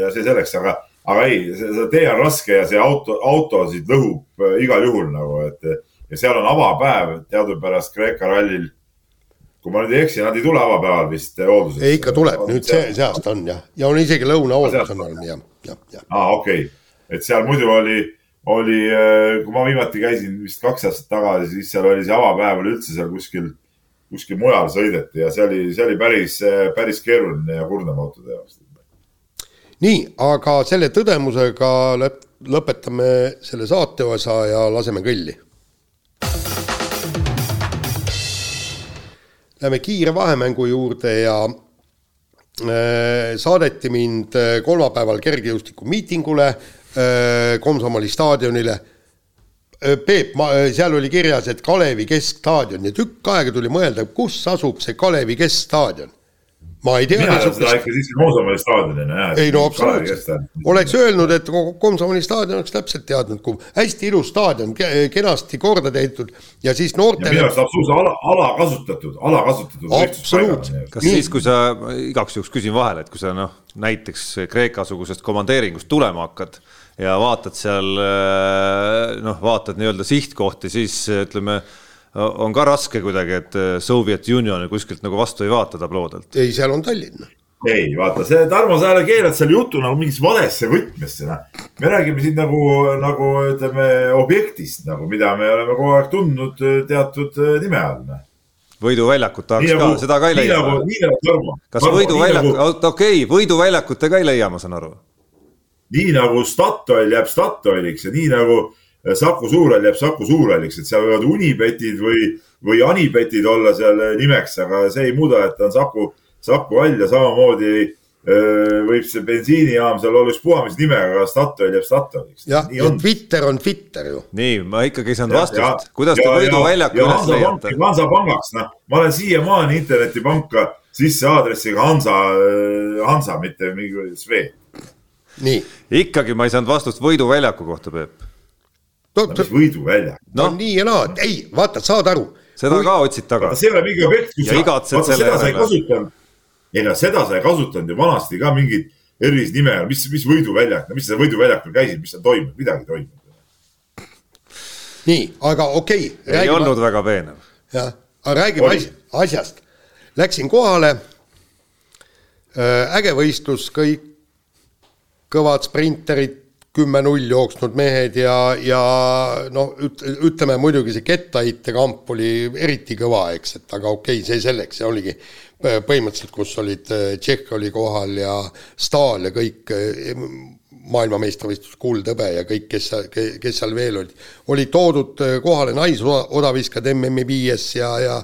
ja see selleks, aga, aga ei, see tee on raske ja see auto, autosid lõhub äh, igal juhul nagu, et ja seal on avapäev teadupärast Kreeka rallil. Kui ma nüüd ei eksi, nad ei tule avapäeval vist hooldusesse. ei, ikka tuleb, nüüd see, see aasta on jah, ja on isegi lõunahooldus on olnud jah, jah, jah. aa, okei okay., et seal muidu oli, oli, äh, kui ma viimati käisin vist kaks aastat tagasi, siis seal oli see avapäev oli üldse seal kuskil kuskil mujal sõideti ja see oli, see oli päris, päris keeruline ja kurnav autode jaoks. nii, aga selle tõdemusega lõp lõpetame selle saateosa ja laseme kõlli. Läheme kiire vahemängu juurde ja äh, saadeti mind kolmapäeval kergejõustikumiitingule äh, Komsomoli staadionile Äh, Peep, ma, äh, seal oli kirjas, et Kalevi keskstaadion ja tükk aega tuli mõelda, kus asub see Kalevi keskstaadion. Ma ei tea. mina olen seda ikka siiski Komsomoli staadionina jah. ei no absoluutselt, oleks öelnud, et Komsomoli staadion oleks täpselt teadnud, kui hästi ilus staadion, kenasti korda tehtud ja siis noortele. minu arust absoluutselt ala, alakasutatud, alakasutatud. absoluutselt. kas Nii. siis, kui sa, igaks juhuks küsin vahele, et kui sa noh, näiteks Kreeka-sugusest komandeeringust tulema hakkad ja vaatad seal noh, vaatad nii-öelda sihtkohti, siis ütleme, on ka raske kuidagi, et äh, Soviet Unioni kuskilt nagu vastu ei vaata tabloodelt. ei, seal on Tallinn ei, vaata see, Tarmo, sa jälle keerad selle jutu nagu mingisse valesse võtmesse, noh. me räägime siin nagu, nagu ütleme objektist nagu, mida me oleme kogu aeg tundnud äh, teatud nime all, noh võiduväljakut tahaks ka nagu,, seda ka ei leia. Nagu, kas võiduväljakut, nagu- okei okay,, võiduväljakut te ka ei leia, ma saan aru nii nagu Statoil jääb Statoiliks ja nii nagu äh, Saku Suurhall jääb Saku Suurhalliks, et seal võivad Unibetid või, või Anibetid olla seal äh, nimeks, aga see ei muuda, et ta on Saku, Saku hall ja samamoodi äh, võib see bensiinijaam seal olla ükspuha mis nimega, aga Statoil jääb Statoiliks. jah, ja Twitter on Twitter ju. nii, ma ikkagi ei saanud vastust, kuidas te võiduväljaku üles leiate? Hansapangaks, noh, ma olen siiamaani internetipanka sisse aadressiga Hansa, Hansa, mitte mingi Swee ikkagi ma ei saanud vastust võiduväljaku kohta, Peep. No mis võiduväljak? no nii ja naa, ei, vaata, saad aru. seda kui... ka otsid taga. see ei ole mingi objekt, kus sa, vaata seda sa ei kasutanud. ei no seda sa ei kasutanud ju vanasti ka mingit erilist nime, mis, mis võiduväljak, mis sa võiduväljakul käisid, mis seal toimub, midagi ei toimunud. nii, aga okei okay,. ei olnud väga veenev. jah, aga räägime Oli. asjast. Läksin kohale, äh, äge võistlus, kõik kõvad sprinterid, kümme-null jooksnud mehed ja, ja noh, ütleme muidugi see kettaheitekamp oli eriti kõva, eks, et aga okei okay,, see selleks, see oligi põhimõtteliselt, kus olid, Tšehh oli kohal ja Stahl ja kõik maailmameistrivõistlus kuld, hõbe ja kõik, kes, kes seal veel olid, olid toodud kohale naisodaviskad MM-i viies ja, ja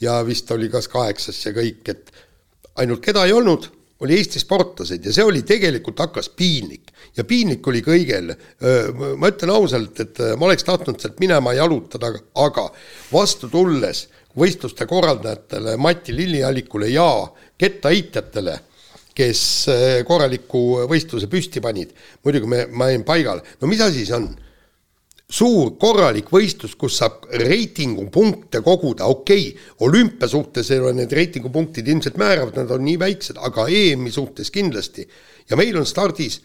ja vist oli kas kaheksas ja kõik, et ainult keda ei olnud oli Eesti sportlased ja see oli tegelikult hakkas piinlik ja piinlik oli kõigil. ma ütlen ausalt, et ma oleks tahtnud sealt minema jalutada, aga vastu tulles võistluste korraldajatele Mati Lilliallikule ja kettaheitjatele kes korraliku võistluse püsti panid. muidugi me, ma jäin paigale, no mis asi see on? Suur korralik võistlus, kus saab reitingupunkte koguda, okei okay,, olümpia suhtes ei ole need reitingupunktid ilmselt määravad, nad on nii väiksed, aga EM-i suhtes kindlasti. ja meil on stardis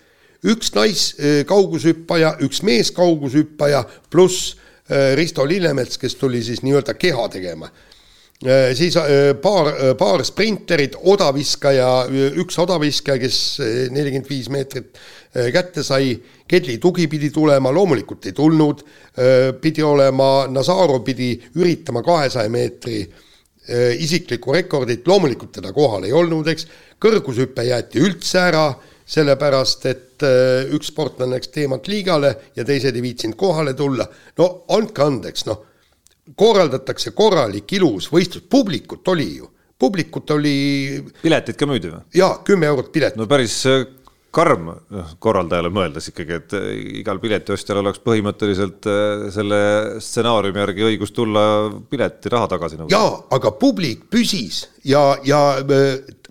üks naiskaugushüppaja, üks meeskaugushüppaja pluss äh, Risto Lillemets, kes tuli siis nii-öelda keha tegema Äh, siis äh, paar, äh, paar sprinterit, odaviskaja, üks odaviskaja, kes nelikümmend viis meetrit kätte sai, Kedli tugi pidi tulema, loomulikult ei tulnud, pidi olema, Nazarov pidi üritama kahesaja meetri isiklikku rekordit, loomulikult teda kohal ei olnud, eks, kõrgushüpe jäeti üldse ära, sellepärast et üks sportlane läks teemant liigale ja teised ei viitsinud kohale tulla, no andke andeks, noh korraldatakse korralik ilus võistlus, publikut oli ju, publikut oli. piletid ka müüdi või? jaa, kümme eurot pilet. no päris äh, karm noh, korraldajale mõeldes ikkagi, et äh, igal piletiostjal oleks põhimõtteliselt äh, selle stsenaariumi järgi õigus tulla piletiraha tagasi nõuda. jaa, aga publik püsis ja, ja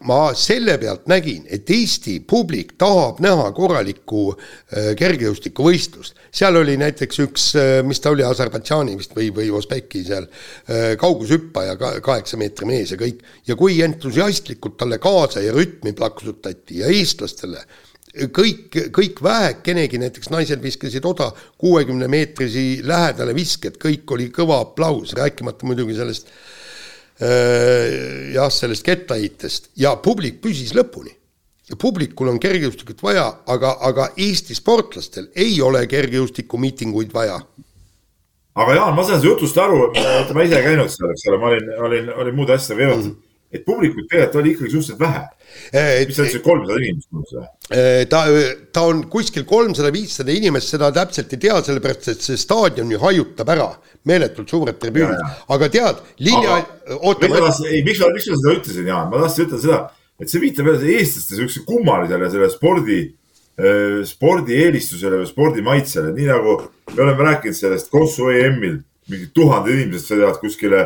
ma selle pealt nägin, et Eesti publik tahab näha korralikku äh, kergejõustikuvõistlust. seal oli näiteks üks, äh, mis ta oli, Aserbaidžaani vist või, või Usbeki seal äh, kaugushüppaja, kaheksa meetri mees ja kõik. ja kui entusiastlikult talle kaasa ja rütmi plaksutati ja eestlastele kõik, kõik vähekenegi, näiteks naised viskasid oda kuuekümne meetrisi lähedale visked, kõik oli kõva aplaus, rääkimata muidugi sellest äh, jah, sellest kettaheitest ja publik püsis lõpuni. ja publikul on kergejõustikut vaja, aga, aga Eesti sportlastel ei ole kergejõustikumiitinguid vaja. aga Jaan, ma saan su jutust aru, ma ise ei käinud seal, eks ole, ma olin, olin, olin muude asjadega veetud mm., et publikut tegelikult oli ikkagi suhteliselt vähe. Eh, mis sa ütlesid, kolmsada inimest umbes või? Eh, ta, ta on kuskil kolmsada, viissada inimest, seda täpselt ei tea, sellepärast et see staadion ju hajutab ära, meeletult suured tribüünid, aga tead, Lilja, oota. ei, miks ma, miks ma seda ütlesin, Jaan, ma tahtsin ütelda seda, et see viitab jälle eestlaste siukse kummalisele selle spordi äh,, spordieelistusele või spordimaitsele, nii nagu me oleme rääkinud sellest Kossu EM-il, mingid tuhanded inimesed sõidavad kuskile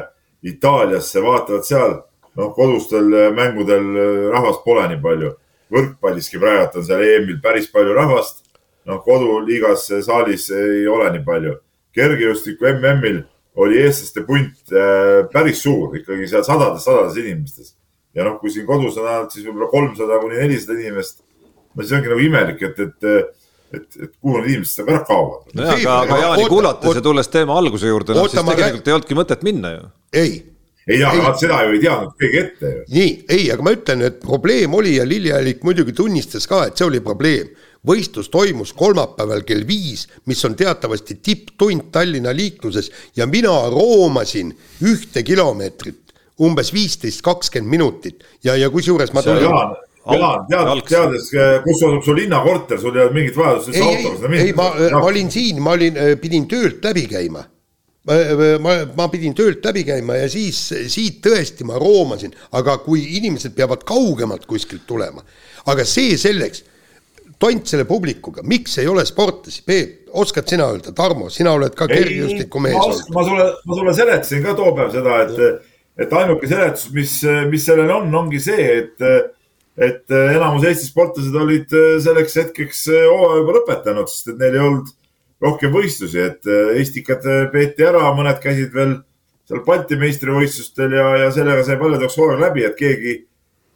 Itaaliasse, vaatavad seal noh, kodustel äh, mängudel äh, rahvast pole nii palju. võrkpalliski praegu on seal EM-il päris palju rahvast. noh, koduliigas äh, saalis ei ole nii palju. kergejõustiku MM-il oli eestlaste punt päris suur, ikkagi seal sadades-sadades inimestes. ja noh, kui siin kodus on ainult siis võib-olla kolmsada kuni nelisada inimest, no siis ongi nagu imelik, et, et et, et kuhu need inimesed sealt ära kaovad. nojah, aga, aga Jaani kuulates ja tulles teema alguse juurde, noh siis tegelikult ei olnudki mõtet minna ju. ei ei, aga seda ju ei teadnud keegi ette ju. nii, ei, aga ma ütlen, et probleem oli ja Lilli Allik muidugi tunnistas ka, et see oli probleem. võistlus toimus kolmapäeval kell viis, mis on teatavasti tipptund Tallinna liikluses ja mina roomasin ühte kilomeetrit umbes viisteist, kakskümmend minutit ja, ja kusjuures ma tulin. Jaan, tead, teades, kus asub su linnakorter, sul ei olnud mingit vajadust üldse autoga seda minna. ei, ma, ma olin siin, ma olin, pidin töölt läbi käima ma, ma pidin töölt läbi käima ja siis siit tõesti ma roomasin, aga kui inimesed peavad kaugemalt kuskilt tulema, aga see selleks, tont selle publikuga, miks ei ole sportlasi, Peep, oskad sina öelda, Tarmo, sina oled ka kergejõustikumees olnud. ma sulle, ma sulle seletasin ka too päev seda, et, et ainuke seletus, mis, mis sellel on, ongi see, et et enamus Eesti sportlased olid selleks hetkeks hooaja juba lõpetanud, sest et neil ei olnud rohkem võistlusi, et äh, Estikad äh, peeti ära, mõned käisid veel seal Balti meistrivõistlustel ja, ja sellega sai paljudeks hooaeg läbi, et keegi,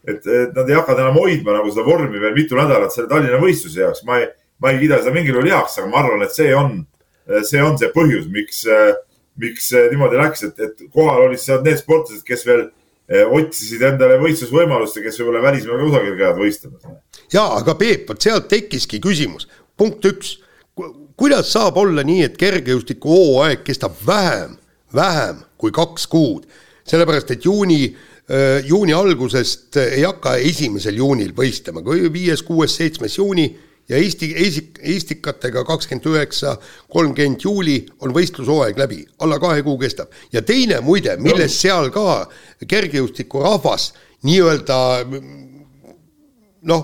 et, et nad ei hakanud enam hoidma nagu seda vormi veel mitu nädalat selle Tallinna võistluse jaoks. ma ei, ma ei kiida seda mingil juhul heaks, aga ma arvan, et see on, see on see põhjus, miks, miks niimoodi läks, et, et kohal olid seal need sportlased, kes veel otsisid endale võistlusvõimalust ja kes võib-olla välismaal kusagil käivad võistlemas. ja, aga Peep, vot sealt tekkiski küsimus, punkt üks kuidas saab olla nii, et kergejõustiku hooaeg kestab vähem, vähem kui kaks kuud, sellepärast et juuni äh, juuni algusest ei hakka esimesel juunil võistlema, kui viies, kuues, seitsmes juuni ja Eesti, Eesti, Eestikatega kakskümmend üheksa, kolmkümmend juuli on võistlushooaeg läbi, alla kahe kuu kestab. ja teine muide, millest seal ka kergejõustikurahvas nii-öelda noh,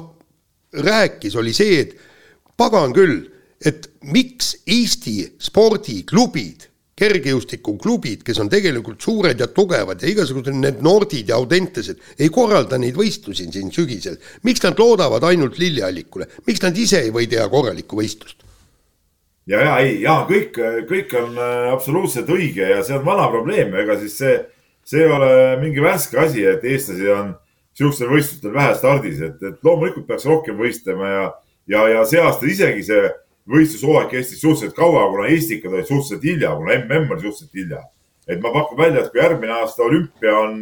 rääkis, oli see, et pagan küll et miks Eesti spordiklubid kergejõustikuklubid, kes on tegelikult suured ja tugevad ja igasugused need Nordid ja Audentesed ei korralda neid võistlusi siin sügisel. miks nad loodavad ainult lilleallikule, miks nad ise ei või teha korralikku võistlust? ja, ja ei, ja kõik, kõik on äh, absoluutselt õige ja see on vana probleem, ega siis see, see ei ole mingi värske asi, et eestlasi on siukstel võistlustel vähe stardis, et, et loomulikult peaks rohkem võistlema ja, ja, ja see aasta isegi see võistlushooaeg kestis suhteliselt kaua, kuna Eestikad olid suhteliselt hilja, kuna mm oli suhteliselt hilja. et ma pakun välja, et kui järgmine aasta olümpia on,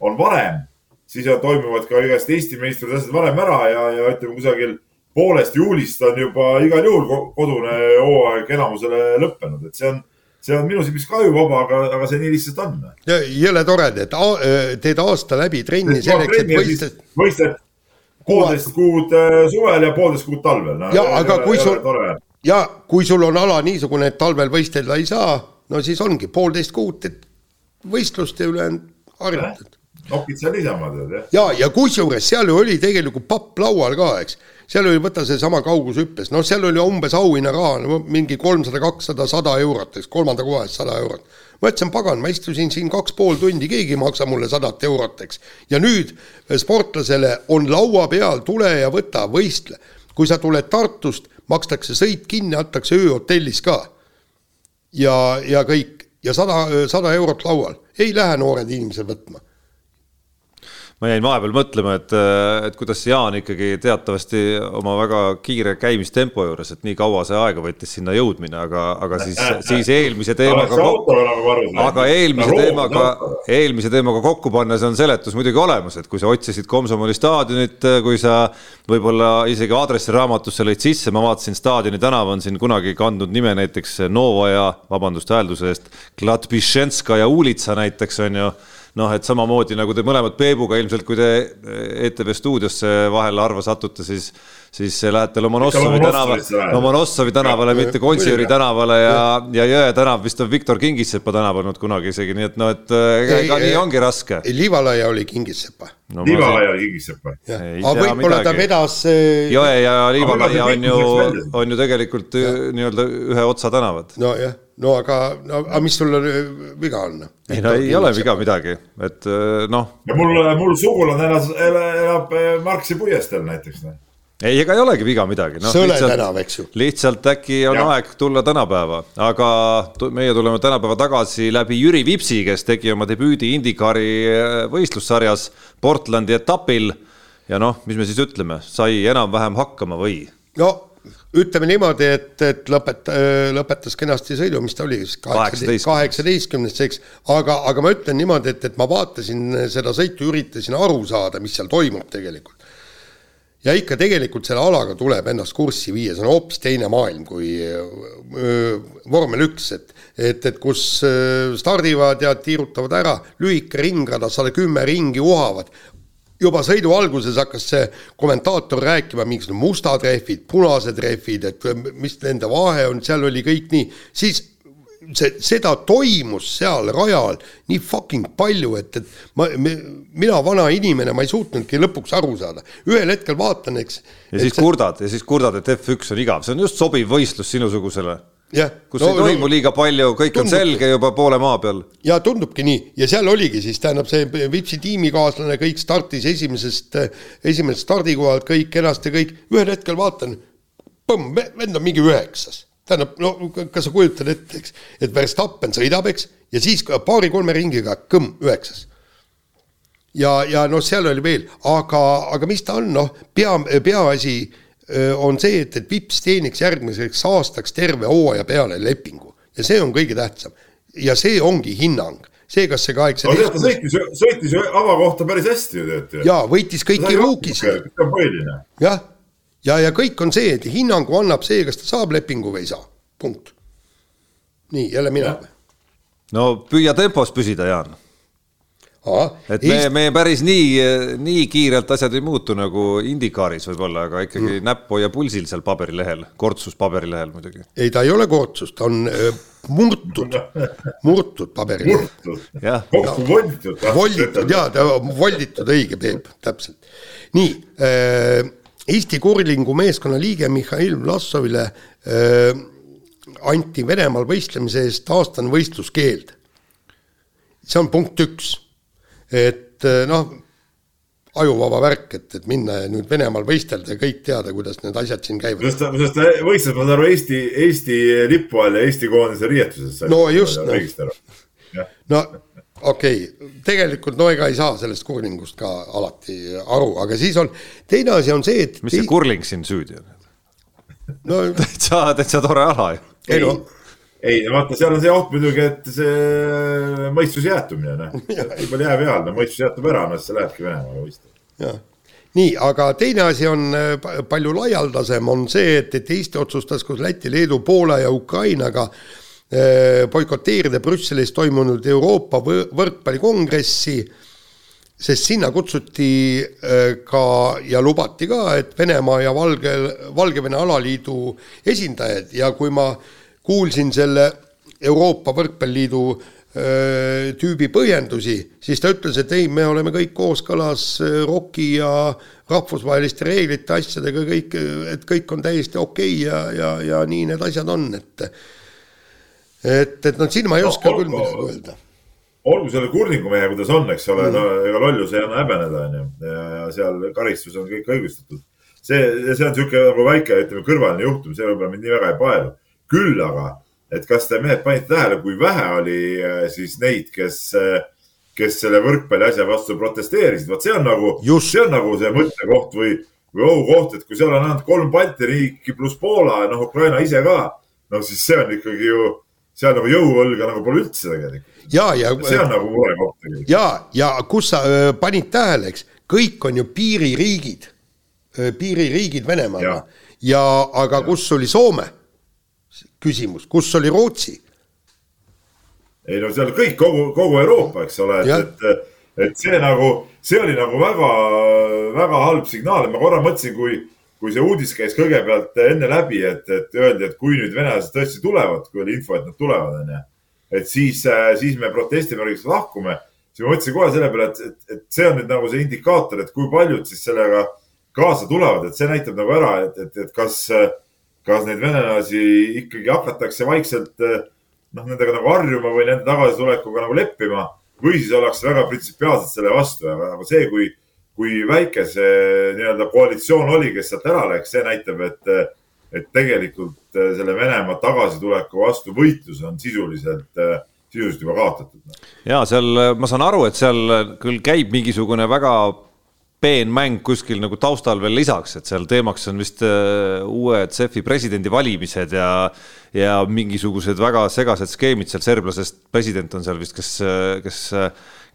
on varem, siis toimuvad ka igast Eesti meistrite asjad varem ära ja, ja ütleme kusagil poolest juulist on juba igal juhul kodune hooaeg enamusele lõppenud, et see on, see on minu silmis ka ju vaba, aga, aga see nii lihtsalt on. jõle tore, et teed aasta läbi trenni selleks, et võistled. võistled poolteist kuud äh, suvel ja poolteist kuud talvel no,. ja aga kui sul, ja kui sul on ala niisugune, et talvel võistelda ei saa, no siis ongi poolteist kuud, et võistlust ja ülejäänud harjutad. nokid seal niisama tead jah. ja, ja kusjuures seal ju oli tegelikult papp laual ka, eks seal oli, võta seesama kaugushüppes, noh, seal oli umbes auhinnaraha mingi kolmsada, kakssada, sada eurot, eks kolmanda koha eest sada eurot. Ma ütlesin, pagan, ma istusin siin kaks pool tundi, keegi ei maksa mulle sadat eurot, eks. ja nüüd eh, sportlasele on laua peal, tule ja võta, võistle. kui sa tuled Tartust, makstakse sõit kinni, antakse öö hotellis ka. ja, ja kõik ja sada, sada eurot laual, ei lähe noored inimesed võtma ma jäin vahepeal mõtlema, et, et kuidas Jaan ikkagi teatavasti oma väga kiire käimistempo juures, et nii kaua see aega võttis sinna jõudmine, aga, aga siis, siis eelmise teemaga, aga eelmise teemaga, eelmise teemaga kokku pannes on seletus muidugi olemas, et kui sa otsisid Komsomoli staadionit, kui sa võib-olla isegi aadressiraamatusse lõid sisse, ma vaatasin, staadioni tänav on siin kunagi kandnud nime näiteks Novoja, vabandust häälduse eest, Klatbišenskaja ulitsa näiteks on ju noh, et samamoodi nagu te mõlemad Peebuga ilmselt, kui te ETV stuudiosse vahel harva satute, siis, siis lähete Lomonossovi tänavale, Lomonossovi tänavale, mitte Gonsiori tänavale ja, ja Jõe tänav vist on Viktor Kingissepa tänav olnud kunagi isegi, nii et noh, et ega, ega nii ongi raske. Liivalaia oli Kingissepa no,. Liivalaia oli Kingissepa. aga võib-olla ta vedas. Jõe ja Liivalaia on ju, on ju tegelikult nii-öelda ühe otsa tänavad. nojah no aga, no aga mis sul viga on? ei no ei ole viga midagi, et äh, noh. ja mul, mul sugulane elas, elab äh, Marksi puiesteel näiteks. Noh. ei, ega ei olegi viga midagi no,. Sõle lihtsalt, tänav, eks ju. lihtsalt äkki on ja. aeg tulla tänapäeva, aga meie tuleme tänapäeva tagasi läbi Jüri Vipsi, kes tegi oma debüüdi IndyCari äh, võistlussarjas Portlandi etapil. ja noh, mis me siis ütleme, sai enam-vähem hakkama või? no ütleme niimoodi, et, et lõpet-, lõpetas kenasti sõidu, mis ta oli siis kaheksateistkümnes, eks, aga, aga ma ütlen niimoodi, et, et ma vaatasin seda sõitu, üritasin aru saada, mis seal toimub tegelikult. ja ikka tegelikult selle alaga tuleb ennast kurssi viia, see on hoopis teine maailm kui vormel üks, et et, et kus stardivad ja tiirutavad ära, lühike ringrada, sada kümme ringi uhavad, juba sõidu alguses hakkas see kommentaator rääkima mingisugused mustad rehvid, punased rehvid, et mis nende vahe on, seal oli kõik nii, siis see, seda toimus seal rajal nii fucking palju, et, et ma, mina, vana inimene, ma ei suutnudki lõpuks aru saada. ühel hetkel vaatan, eks. ja siis see... kurdad ja siis kurdad, et F1 on igav, see on just sobiv võistlus sinusugusele kus no, ei toimu no, liiga palju, kõik tundubki. on selge juba poole maa peal. ja tundubki nii ja seal oligi siis tähendab see Vipsi tiimikaaslane, kõik startis esimesest, esimesest stardikohalt, kõik kenasti, kõik, ühel hetkel vaatan, põmm, vend on mingi üheksas. tähendab, no kas sa kujutad ette, eks, et Verstappen sõidab, eks, ja siis paari-kolme ringiga kõmm, üheksas ja, ja noh, seal oli veel, aga, aga mis ta on, noh, pea, peaasi on see, et, et Vips teeniks järgmiseks aastaks terve hooaja peale lepingu ja see on kõige tähtsam. ja see ongi hinnang, see, kas see kaheksateist. ta sõitis, sõitis ju avakohta päris hästi ju tead. ja võitis kõiki ruukisid. jah, ja, ja kõik on see, et hinnangu annab see, kas ta saab lepingu või ei saa, punkt. nii, jälle mina no püüa tempos püsida, Jaan et me, me päris nii, nii kiirelt asjad ei muutu nagu IndyCaris võib-olla, aga ikkagi mm. näpp hoia pulsil seal paberilehel, kortsus paberilehel muidugi. ei, ta ei ole kortsus, ta on äh, murtud, murtud paberilehel. kokku volditud. volditud jaa, ta volditud, õige Peep, täpselt. nii äh,, Eesti kurlingu meeskonna liige Mihhail Vlassovile äh, anti Venemaal võistlemise eest aastane võistluskeeld. see on punkt üks, et noh, ajuvaba värk, et, et minna ja nüüd Venemaal võistelda ja kõik teada, kuidas need asjad siin käivad. sest ta, sest ta võistles, ma saan aru, Eesti, Eesti lipu all ja Eesti koondise riietuses. no just, noh. no okei okay., tegelikult no ega ei saa sellest kurlingust ka alati aru, aga siis on, teine asi on see, et mis see kurling siin süüdi on? no täitsa, täitsa tore ala ju. ei no ei, vaata, seal on see oht muidugi, et see mõistuse jäätumine, noh. nii palju jää peal, no mõistus jäätub ära, noh, siis sa lähedki Venemaale võistlema. nii, aga teine asi on äh, palju laialdasem, on see, et, et Eesti otsustas koos Läti, Leedu, Poola ja Ukrainaga äh, boikoteerida Brüsselis toimunud Euroopa võrkpallikongressi, sest sinna kutsuti äh, ka ja lubati ka, et Venemaa ja Valge, Valgevene alaliidu esindajad ja kui ma äh, kuulsin selle Euroopa Võrkpalliliidu tüübi põhjendusi, siis ta ütles, et ei, me oleme kõik kooskõlas ROK-i ja rahvusvaheliste reeglite asjadega, kõik, et kõik on täiesti okei okay ja, ja, ja nii need asjad on, et et, et noh, siin ma ei no, oska küll midagi öelda. olgu selle kurningu mehe, kuidas on, eks ole mm., no ega lollus ei anna häbeneda, onju, ja seal karistus on kõik õigustatud. see, see on niisugune nagu väike, ütleme, kõrvaline juhtum, see võib-olla mind nii väga ei paelu küll aga, et kas te mehed panite tähele, kui vähe oli äh, siis neid, kes, äh, kes selle võrkpalli asja vastu protesteerisid, vot see on nagu, see on nagu see mõttekoht või, või ohukoht, et kui seal on ainult kolm Balti riiki pluss Poola ja noh, Ukraina ise ka, no siis see on ikkagi ju, seal nagu jõuõlga nagu pole üldse tegelikult. ja, ja see on nagu murekoht tegelikult. ja, ja kus sa öö, panid tähele, eks, kõik on ju piiririigid, piiririigid Venemaaga ja, ja aga ja. kus oli Soome küsimus, kus oli Rootsi? ei no seal kõik, kogu, kogu Euroopa, eks ole, et, et, et see nagu, see oli nagu väga, väga halb signaal, ma korra mõtlesin, kui, kui see uudis käis kõigepealt enne läbi, et, et öeldi, et kui nüüd venelased tõesti tulevad, kui oli info, et nad tulevad, onju. et siis, siis me protestime, lahkume, siis ma mõtlesin kohe selle peale, et, et, et see on nüüd nagu see indikaator, et kui paljud siis sellega kaasa tulevad, et see näitab nagu ära, et, et, et kas kas neid venelasi ikkagi hakatakse vaikselt eh, noh, nendega nagu harjuma või nende tagasitulekuga nagu leppima või siis ollakse väga printsipiaalselt selle vastu, aga see, kui, kui väike see nii-öelda koalitsioon oli, kes sealt ära läks, see näitab, et, et tegelikult eh, selle Venemaa tagasituleku vastu võitlus on sisuliselt, eh, sisuliselt juba kaotatud. ja seal ma saan aru, et seal küll käib mingisugune väga peenmäng kuskil nagu taustal veel lisaks, et seal teemaks on vist uh, uue CEF-i presidendivalimised ja ja mingisugused väga segased skeemid seal serblasest, president on seal vist, kes, kes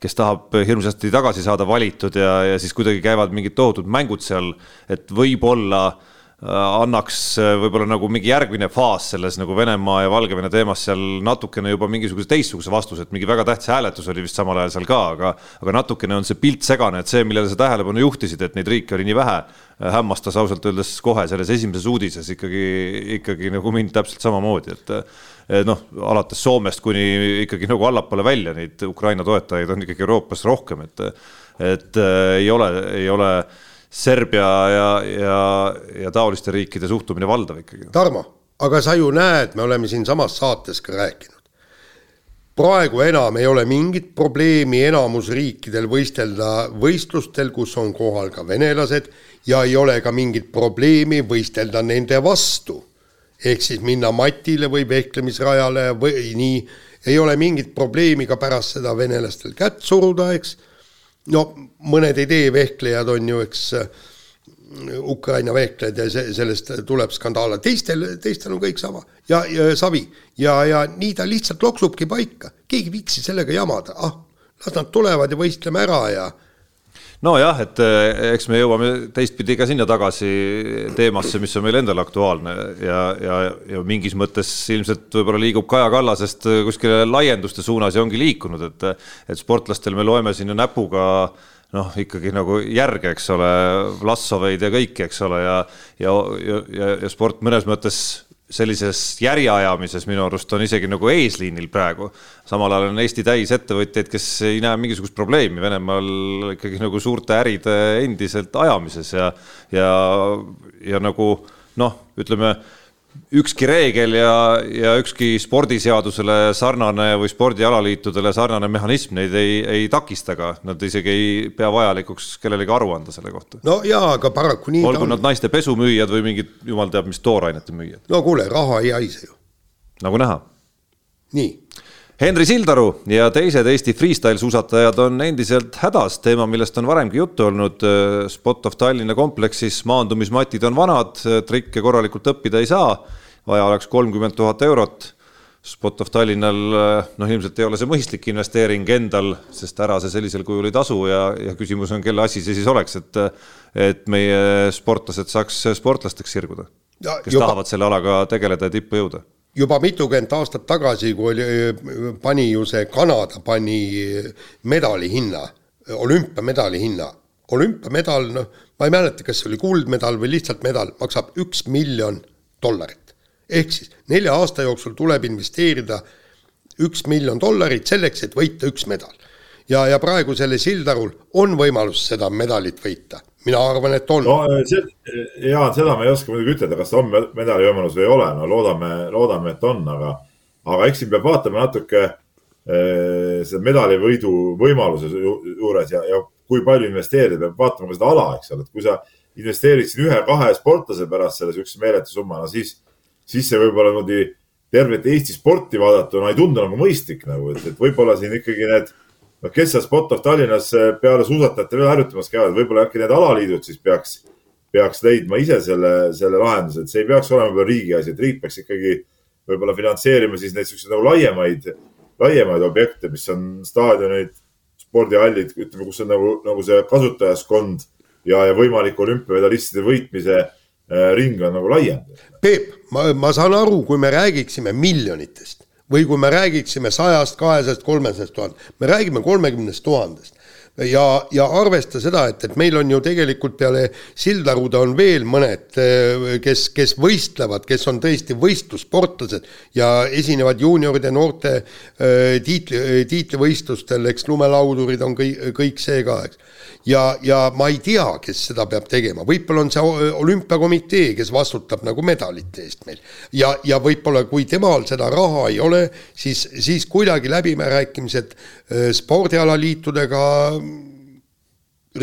kes tahab hirmsasti tagasi saada valitud ja, ja siis kuidagi käivad mingid tohutud mängud seal, et võib-olla Äh, annaks äh, võib-olla nagu mingi järgmine faas selles nagu Venemaa ja Valgevene teemas seal natukene juba mingisuguse teistsuguse vastuse, et mingi väga tähtis hääletus oli vist samal ajal seal ka, aga, aga natukene on see pilt segane, et see, millele sa tähelepanu juhtisid, et neid riike oli nii vähe, äh, hämmastas ausalt öeldes kohe selles esimeses uudises ikkagi, ikkagi nagu mind täpselt samamoodi, et noh, alates Soomest kuni ikkagi nagu allapoole välja neid Ukraina toetajaid on ikkagi Euroopas rohkem, et et äh, ei ole, ei ole äh, Serbia ja, ja, ja taoliste riikide suhtumine valdav ikkagi. Tarmo, aga sa ju näed, me oleme siinsamas saates ka rääkinud. praegu enam ei ole mingit probleemi enamus riikidel võistelda võistlustel, kus on kohal ka venelased ja ei ole ka mingit probleemi võistelda nende vastu. ehk siis minna matile või vehklemisrajale või nii, ei ole mingit probleemi ka pärast seda venelastel kätt suruda, eks no mõned ei tee vehklejad on ju, eks Ukraina vehklejad ja see, sellest tuleb skandaal, teistel, teistel on kõik sama. Ja, ja savi ja, ja nii ta lihtsalt loksubki paika, keegi ei viitsi sellega jamada, ah, las nad tulevad ja võistleme ära ja nojah, et eh, eks me jõuame teistpidi ka sinna tagasi teemasse, mis on meil endal aktuaalne ja, ja, ja mingis mõttes ilmselt võib-olla liigub Kaja Kallasest kuskile laienduste suunas ja ongi liikunud, et, et sportlastel me loeme siin ju näpuga noh, ikkagi nagu järge, eks ole, Vlassoveid ja kõiki, eks ole, ja, ja, ja, ja sport mõnes mõttes sellises järjeajamises minu arust on isegi nagu eesliinil praegu. samal ajal on Eesti täis ettevõtjaid, kes ei näe mingisugust probleemi Venemaal ikkagi nagu suurte äride endiselt ajamises ja, ja, ja nagu noh, ütleme ükski reegel ja, ja ükski spordiseadusele sarnane või spordialaliitudele sarnane mehhanism neid ei, ei takista ka, nad isegi ei pea vajalikuks kellelegi aru anda selle kohta. no jaa, aga paraku nii olgu nad naiste pesumüüjad või mingid jumal teab mis toorainete müüjad. no kuule, raha ei haise ju. nagu näha. nii Henri Sildaru ja teised Eesti freestyle suusatajad on endiselt hädas, teema, millest on varemgi juttu olnud. Spot of Tallinna kompleksis maandumismatid on vanad, trikke korralikult õppida ei saa. vaja oleks kolmkümmend tuhat eurot. Spot of Tallinnal, noh, ilmselt ei ole see mõistlik investeering endal, sest ära see sellisel kujul ei tasu ja, ja küsimus on, kelle asi see siis oleks, et, et meie sportlased saaks sportlasteks sirguda, kes juba... tahavad selle alaga tegeleda ja tippu jõuda juba mitukümmend aastat tagasi, kui oli, pani ju see Kanada pani medali hinna, olümpiamedali hinna. olümpiamedal, noh, ma ei mäleta, kas see oli kuldmedal või lihtsalt medal, maksab üks miljon dollarit. ehk siis nelja aasta jooksul tuleb investeerida üks miljon dollarit selleks, et võita üks medal. ja, ja praegu sellel Sildarul on võimalus seda medalit võita mina arvan, et on. no see, Jaan, seda me ei oska muidugi ütelda, kas on medali võimalus või ei ole, no loodame, loodame, et on, aga, aga eks siin peab vaatama natuke eh, selle medalivõidu võimaluse juures ja, ja kui palju investeerida, peab vaatama ka seda ala, eks ole, et kui sa investeerid siin ühe-kahe sportlase pärast selle siukse meeletu summa, no siis, siis see võib-olla niimoodi tervet Eesti sporti vaadatuna ei tundu nagu mõistlik nagu, et, et võib-olla siin ikkagi need noh, kes seal Spot of Tallinnas eh, peale suusatajate veel harjutamas käivad, võib-olla äkki need alaliidud siis peaks, peaks leidma ise selle, selle lahenduse, et see ei peaks olema võib-olla riigi asi, et riik peaks ikkagi võib-olla finantseerima siis neid siukseid nagu laiemaid, laiemaid objekte, mis on staadionid, spordihallid, ütleme, kus on nagu, nagu see kasutajaskond ja, ja võimalik olümpiamedalistide võitmise äh, ring on nagu laiem. Peep, ma, ma saan aru, kui me räägiksime miljonitest või kui me räägiksime sajast, kahesajast, kolmesajast tuhandest, me räägime kolmekümnest tuhandest ja, ja arvesta seda, et, et meil on ju tegelikult peale Sildarude on veel mõned, kes, kes võistlevad, kes on tõesti võistlussportlased ja esinevad juunioride noorte äh, tiitli, tiitlivõistlustel, eks lumelaudurid on kõik, kõik see ka, eks. Ja, ja ma ei tea, kes seda peab tegema, võib-olla on see olümpiakomitee, kes vastutab nagu medalite eest meil. ja, ja võib-olla kui temal seda raha ei ole, siis, siis kuidagi läbirääkimised äh, spordialaliitudega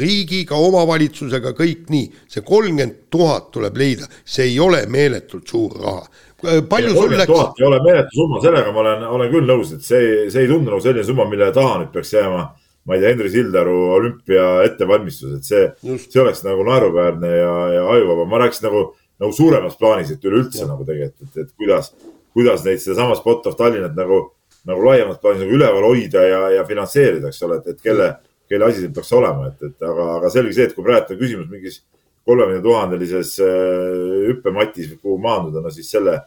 riigiga, omavalitsusega, kõik nii, see kolmkümmend tuhat tuleb leida, see ei ole meeletult suur raha. Äh, palju sul läks? ei ole meeletu summa, sellega ma olen, olen küll nõus, et see, see ei tundu nagu selline summa, mille taha nüüd peaks jääma ma ei tea, Henri Sildaru olümpia ettevalmistus, et see, see oleks nagu naeruväärne ja, ja ajuvaba. ma rääkisin nagu, nagu suuremas plaanis, et üleüldse nagu tegelikult, et, et kuidas, kuidas neid sedasama Spot of Tallinnat nagu, nagu laiemas plaanis nagu üleval hoida ja, ja finantseerida, eks ole, et, et kelle, kelle asi see peaks olema, et, et aga, aga selge see, et kui praegu on küsimus mingis kolmekümne tuhandelises äh, hüppematis, kuhu maanduda, no siis selle,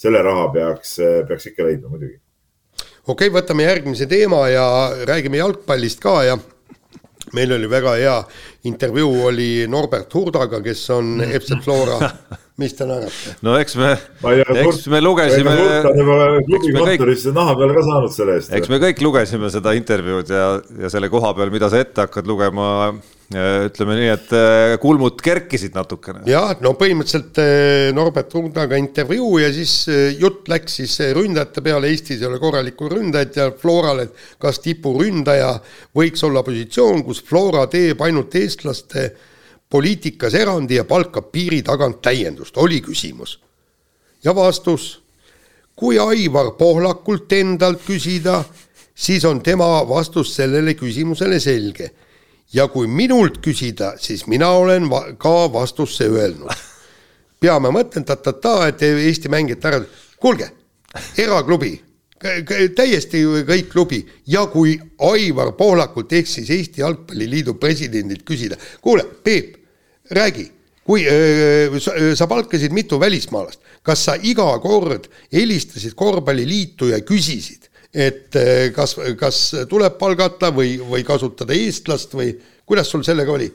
selle raha peaks, peaks ikka leidma muidugi. Okei okay,, võtame järgmise teema ja räägime jalgpallist ka ja meil oli väga hea intervjuu oli Norbert Hurdaga, kes on FC Flora mis te naerate? no eks me, eks me lugesime. klubi kontoris naha peale ka saanud selle eest. eks me kõik lugesime seda intervjuud ja, ja selle koha peal, mida sa ette hakkad lugema, ütleme nii, et äh, kulmud kerkisid natukene. jah, no põhimõtteliselt äh, Norbert Rundaga intervjuu ja siis jutt läks siis ründajate peale, Eestis ei ole korralikku ründajat ja Floral, et kas tipuründaja võiks olla positsioon, kus Flora teeb ainult eestlaste poliitikas erandi ja palkab piiri tagant täiendust, oli küsimus. ja vastus. kui Aivar Pohlakult endalt küsida, siis on tema vastus sellele küsimusele selge. Ja kui minult küsida, siis mina olen va ka vastusse öelnud. peame mõtlema ta-ta-ta, et Eesti mängijate ära, kuulge, eraklubi täiesti kõik klubi ja kui Aivar Pohlakult ehk siis Eesti Jalgpalliliidu presidendilt küsida, kuule, Peep, räägi, kui öö, sa palkasid mitu välismaalast, kas sa iga kord helistasid korvpalliliitu ja küsisid, et kas, kas tuleb palgata või, või kasutada eestlast või kuidas sul sellega oli?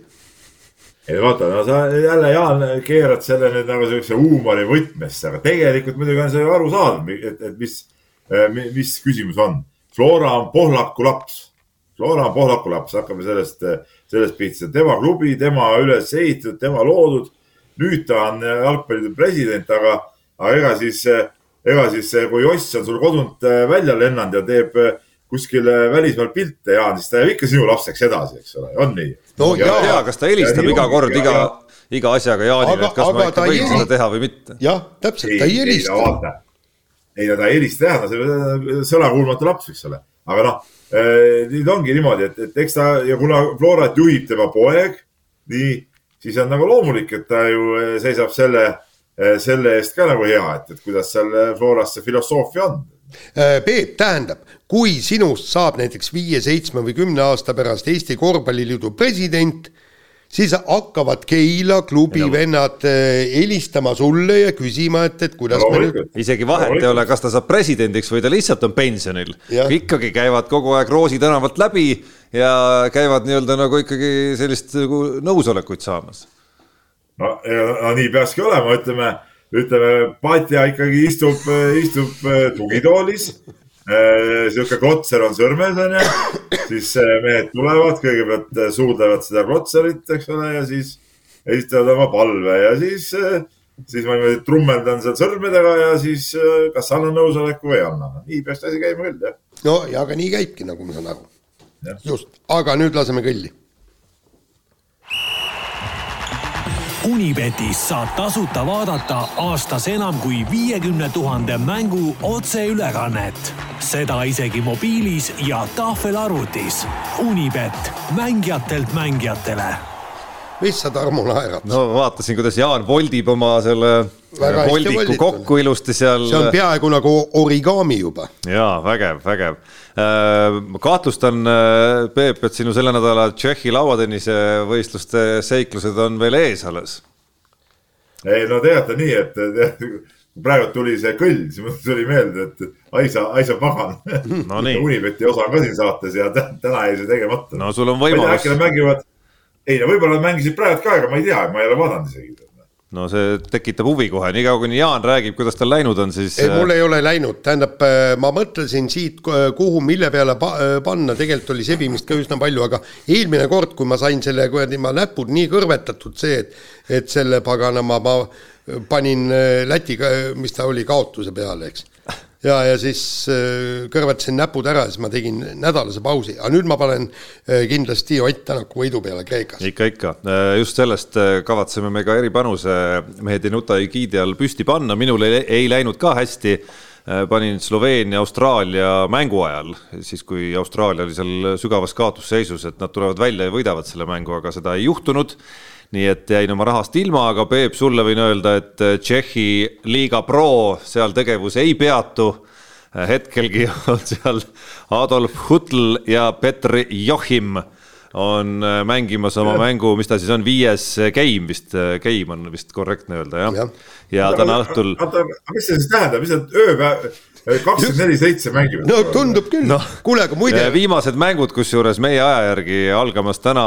ei vaata, no sa jälle, Jaan, keerad selle nüüd nagu siukse huumori võtmesse, aga tegelikult muidugi on see ju arusaadav, et, et mis, mis küsimus on. Flora on Pohlaku laps. Flora on Pohlaku laps, hakkame sellest sellest pihta, tema klubi, tema üles ehitatud, tema loodud. nüüd ta on jalgpalliliidu president, aga, aga ega siis, ega siis, kui Joss on sul kodunt välja lennanud ja teeb kuskil välismaal pilte, Jaan, siis ta jääb ikka sinu lapseks edasi, eks ole, on nii? no ja, ja, ja, kas ta helistab iga kord, iga, iga asjaga Jaanile, et kas ma ikka võin seda teha või mitte? jah, täpselt, ta ei helista. ei no ta ei helista jah, no see sõnakuulmatu laps, eks ole, aga noh eh, nüüd ongi niimoodi, et, et eks ta ja kuna Florat juhib tema poeg, nii, siis on nagu loomulik, et ta ju eh, seisab selle, eh, selle eest ka nagu hea, et, et kuidas seal Floras see filosoofia on. Peep, tähendab, kui sinust saab näiteks viie, seitsme või kümne aasta pärast Eesti Korvpalliliidu president siis hakkavad Keila klubi ja, vennad eh, helistama sulle ja küsima, et, et kuidas no, me nüüd. isegi vahet ei ole, kas ta saab presidendiks või ta lihtsalt on pensionil. ikkagi käivad kogu aeg Roosi tänavalt läbi ja käivad nii-öelda nagu ikkagi sellist nagu nõusolekut saamas. No, no nii peakski olema, ütleme, ütleme, Patja ikkagi istub, istub eh, tugitoolis Äh, sihuke klotser on sõrmes, onju. siis äh, mehed tulevad, kõigepealt äh, suudlevad seda klotserit, eks ole, ja siis esitavad oma palve ja siis, siis ma niimoodi trummeldan seal sõrmedega ja siis kas annan nõusoleku või ei anna. nii peaks asi käima küll, jah. no ja aga nii käibki, nagu ma saan aru. just, aga nüüd laseme kõlli Unibetis saab tasuta vaadata aastas enam kui viiekümne tuhande mängu otseülekannet. seda isegi mobiilis ja tahvelarvutis. Unibet, mängijatelt mängijatele mis sa, Tarmo, naerad? no vaatasin, kuidas Jaan voldib oma selle voldiku kokku ilusti seal. see on peaaegu nagu origami juba. jaa, vägev, vägev. Äh, kahtlustan, äh, Peep, et sinu selle nädala Tšehhi lauatennise võistluste seiklused on veel ees alles. ei no teate nii, et praegu tuli see kõll, siis mul tuli meelde, et Aisa, Aisa pagan no. Unibeti osa on ka siin saates ja täna jäi see tegemata. no sul on võimalus. äkki nad mängivad ei no võib-olla nad mängisid praegu ka, aga ma ei tea, ma ei ole vaadanud isegi no see tekitab huvi kohe, niikaua kuni Jaan räägib, kuidas tal läinud on, siis. ei, mul ei ole läinud, tähendab, äh, ma mõtlesin siit, kuhu, mille peale pa äh, panna, tegelikult oli sebimist ka üsna palju, aga eelmine kord, kui ma sain selle kuradi, ma näpud nii kõrvetatud see, et, et selle paganama ma panin äh, Lätiga, mis ta oli, kaotuse peale, eks ja, ja siis äh, kõrvetasin näpud ära, siis ma tegin nädalase pausi, aga nüüd ma panen äh, kindlasti Ott Tänaku võidu peale Kreekas. ikka, ikka, äh, just sellest kavatseme me ka eripanuse Mehed ei nuta egiidi all püsti panna, minul ei, ei läinud ka hästi. Panin Sloveenia, Austraalia mängu ajal, siis kui Austraalia oli seal sügavas kaotusseisus, et nad tulevad välja ja võidavad selle mängu, aga seda ei juhtunud nii et jäin oma rahast ilma, aga Peep, sulle võin öelda, et äh, Tšehhi liiga pro seal tegevus ei peatu. Äh, hetkelgi on seal Adolf Hutl ja Petr Jochim on äh, mängimas oma mängu, mis ta siis on, viies game vist, game on vist korrektne öelda jah ja. ja täna õhtul. oota, mis see siis tähendab, mis need ööpäev kakskümmend neli seitse mängivad. no tundub küll no,. kuule, aga muide. viimased mängud, kusjuures meie aja järgi algamas täna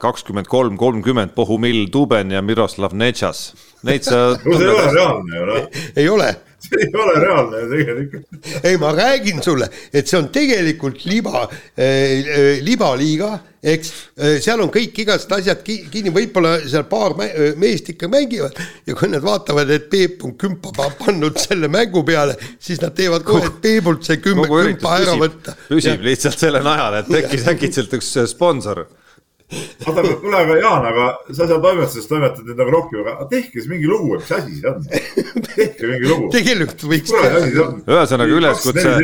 kakskümmend kolm, kolmkümmend Pohumil Tuben ja Miroslav Netšas. Neid sa. no see ei ole reaalne ju noh. ei ole see ei ole reaalne tegelikult. ei, ma räägin sulle, et see on tegelikult liba äh,, äh libaliiga, eks äh,, seal on kõik igasugused asjad kinni, võib-olla seal paar äh, meest ikka mängivad ja kui nad vaatavad, et Peep on kümpa pannud selle mängu peale, siis nad teevad kohe, Peebult see kümme kümpa ära võtta. püsib ja. lihtsalt selle najal, et tekkis äkitselt üks sponsor oota, kuule, aga Jaan, aga sa seal toimetuses toimetad nüüd nagu rohkem, aga tehke siis mingi lugu, mis asi see on? tehke mingi lugu. tegelikult võiks. ühesõnaga üleskutse.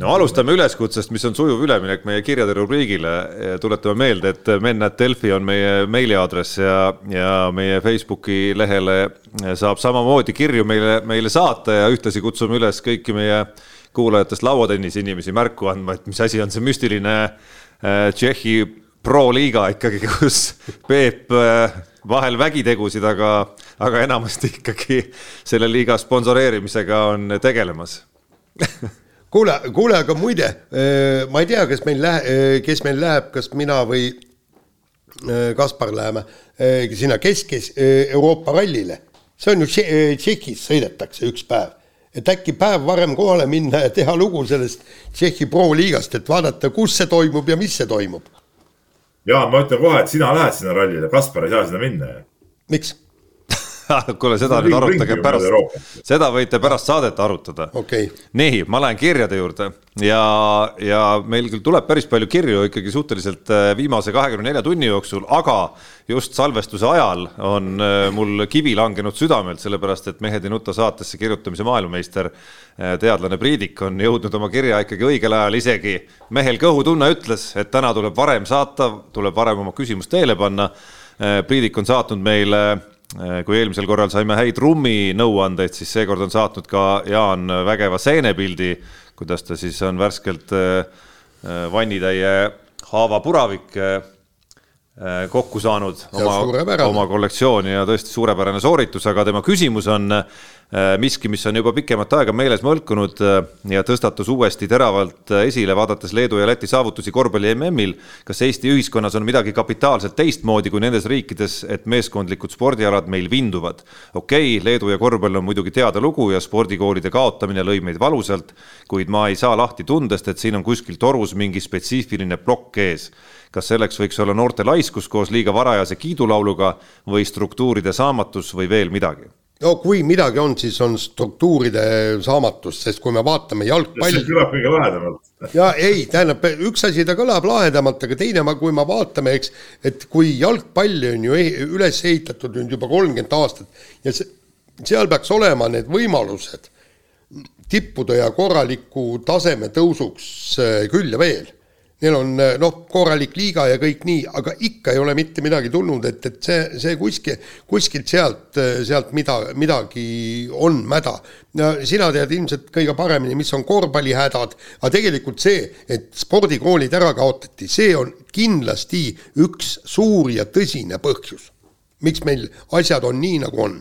no alustame üleskutsest, mis on sujuv üleminek meie kirjade rubriigile. tuletame meelde, et men.delfi on meie meiliaadress ja, ja meie Facebooki lehele saab samamoodi kirju meile, meile saata ja ühtlasi kutsume üles kõiki meie kuulajatest lauatennise inimesi märku andma, et mis asi on see müstiline äh, Tšehhi pro-liiga ikkagi, kus Peep äh, vahel vägitegusid, aga, aga enamasti ikkagi selle liiga sponsoreerimisega on tegelemas kuule, kuule, aga muide, äh, ma ei tea, kas meil lähe-, äh, kes meil läheb, kas mina või Kaspar läheme sinna Kesk-, Euroopa rallile. see on ju Tšehhis sõidetakse üks päev. et äkki päev varem kohale minna ja teha lugu sellest Tšehhi pro-liigast, et vaadata, kus see toimub ja mis see toimub Jaan, ma ütlen kohe, et sina lähed sinna rallile, Kaspar ei saa sinna minna miks? kuule, seda nüüd arutage pärast, seda võite pärast saadet arutada. Okay.. nii, ma lähen kirjade juurde. Ja, ja meil küll tuleb päris palju kirju ikkagi suhteliselt äh, viimase kahekümne nelja tunni jooksul, aga just salvestuse ajal on äh, mul kivi langenud südamelt, sellepärast et Mehed ei nuta saatesse kirjutamise maailmameister, äh, teadlane Priidik on jõudnud oma kirja ikkagi õigel ajal, isegi. Mehel kõhutunne ütles, et täna tuleb varem saata, tuleb varem oma küsimust teele panna. Priidik on saatnud meile kui eelmisel korral saime häid rummi nõuandeid, siis seekord on saatnud ka Jaan vägeva seenepildi, kuidas ta siis on värskelt äh, äh, vannitäie haavapuravik kokku saanud oma, oma kollektsiooni ja tõesti suurepärane sooritus, aga tema küsimus on Äh, miski, mis on juba pikemat aega meeles mõlkunud äh, ja tõstatus uuesti teravalt äh, esile, vaadates Leedu ja Läti saavutusi korvpalli MM-il. kas Eesti ühiskonnas on midagi kapitaalselt teistmoodi kui nendes riikides, et meeskondlikud spordialad meil vinduvad? okei okay,, Leedu ja korvpall on muidugi teada lugu ja spordikoolide kaotamine lõi meid valusalt, kuid ma ei saa lahti tundest, et siin on kuskil torus mingi spetsiifiline plokk ees kas selleks võiks olla noorte laiskus koos liiga varajase kiidulauluga või struktuuride saamatus või veel midagi? No kui midagi on, siis on struktuuride saamatus, sest kui me vaatame jalgpalli. see kõlab kõige lahedamalt. ja ei, tähendab, üks asi, ta kõlab lahedamalt, aga teine, kui me vaatame, eks, et kui jalgpalli on ju üles ehitatud nüüd juba kolmkümmend aastat ja see, seal peaks olema need võimalused tippude ja korraliku taseme tõusuks äh, küll ja veel neil on eh, noh, korralik liiga ja kõik nii, aga ikka ei ole mitte midagi tulnud, et, et see, see kuskil, kuskilt sealt, eh, sealt mida, midagi on mäda. no sina tead ilmselt kõige paremini, mis on korvpallihädad, aga tegelikult see, et spordikoolid ära kaotati, see on kindlasti üks suur ja tõsine põhjus, miks meil asjad on nii, nagu on.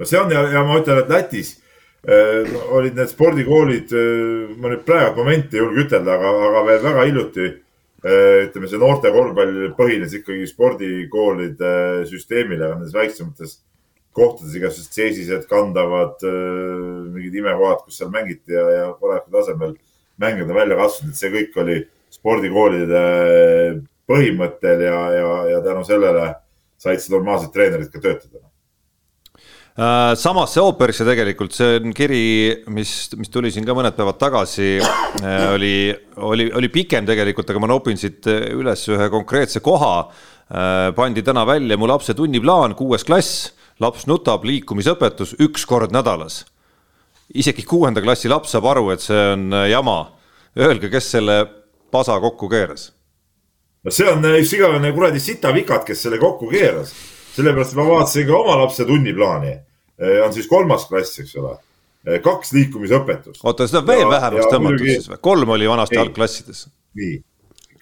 no see on ja, ja ma ütlen, et Lätis olid need spordikoolid, äh, ma nüüd praegu momente ei julge ütelda, aga, aga veel väga hiljuti äh, ütleme, see noorte korvpall põhines ikkagi spordikoolide süsteemile, nendes väiksemates kohtades igasugused seesised, kandavad mingid imekohad, kus seal mängiti ja, ja korralikul tasemel mängijad on välja kasvanud, et see kõik oli spordikoolide põhimõttel ja, ja, ja tänu sellele said see normaalsed treenerid ka töötada Äh, samas see ooperisse tegelikult, see on kiri, mis, mis tuli siin ka mõned päevad tagasi, äh, oli, oli, oli pikem tegelikult, aga ma nopin siit üles ühe konkreetse koha. Äh, pandi täna välja mu lapse tunniplaan, kuues klass, laps nutab, liikumisõpetus üks kord nädalas. isegi kuuenda klassi laps saab aru, et see on jama. Öelge, kes selle pasa kokku keeras? no see on üks igavene kuradi sitavikat, kes selle kokku keeras sellepärast ma vaatasin ka oma lapse tunniplaani Eh, on siis kolmas klass, eks ole. Eh, kaks liikumisõpetust. oota, seda veel ja, vähemaks tõmmatud siis või? kolm oli vanasti algklassides. nii,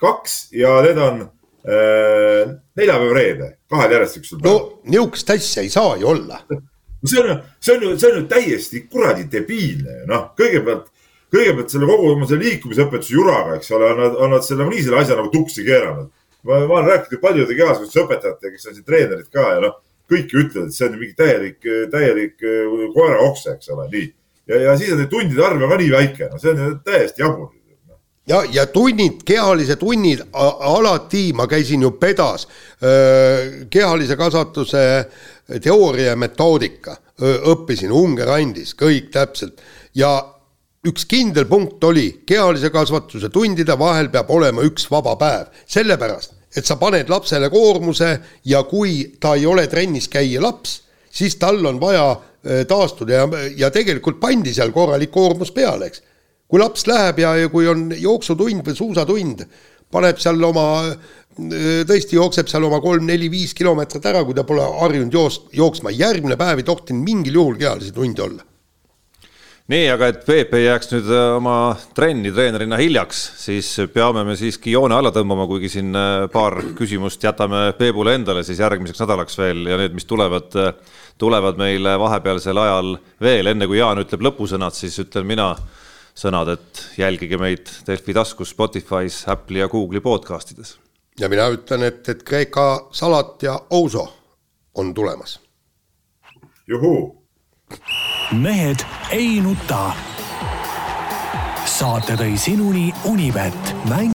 kaks ja need on äh, neljapäev-reede, kahel järjestikusel päeval. no niisugust asja ei saa ju olla. no see on, see on ju, see on ju täiesti kuradi debiilne ju noh, kõigepealt, kõigepealt selle kogu oma selle liikumisõpetuse juraga, eks ole, on nad, on nad selle nii selle asja nagu tuksi keeranud. Ma, ma olen rääkinud paljude kehastusõpetajatega, kes on siin treenerid ka ja noh kõik ütlevad, et see on mingi täielik, täielik äh, koeraokse, eks ole, nii. ja, ja siis on need tundide arv ka nii väike, no see on täiesti jabur ja, ja tunnid, kehalised tunnid alati, ma käisin ju pedas, kehalise kasvatuse teooria ja metoodika, õppisin Unger andis kõik täpselt ja üks kindel punkt oli, kehalise kasvatuse tundide vahel peab olema üks vaba päev, sellepärast et sa paned lapsele koormuse ja kui ta ei ole trennis käija laps, siis tal on vaja äh, taastuda ja, ja tegelikult pandi seal korralik koormus peale, eks. kui laps läheb ja, ja kui on jooksutund või suusatund, paneb seal oma, äh, tõesti jookseb seal oma kolm-neli-viis kilomeetrit ära, kui ta pole harjunud joos-, jooksma, järgmine päev ei tohtinud mingil juhul kehalisi tunde olla nii, aga et Peep ei jääks nüüd äh, oma trenni treenerina hiljaks, siis peame me siiski joone alla tõmbama, kuigi siin äh, paar küsimust jätame Peebule endale siis järgmiseks nädalaks veel ja need, mis tulevad, äh, tulevad meile vahepealsel ajal veel, enne kui Jaan ütleb lõpusõnad, siis ütlen mina sõnad, et jälgige meid Delfi taskus, Spotify's, Apple'i ja Google'i podcastides. ja mina ütlen, et, et Kreeka salat ja ouso on tulemas. juhuu mehed ei nuta. saate tõi sinuni Unibet, mäng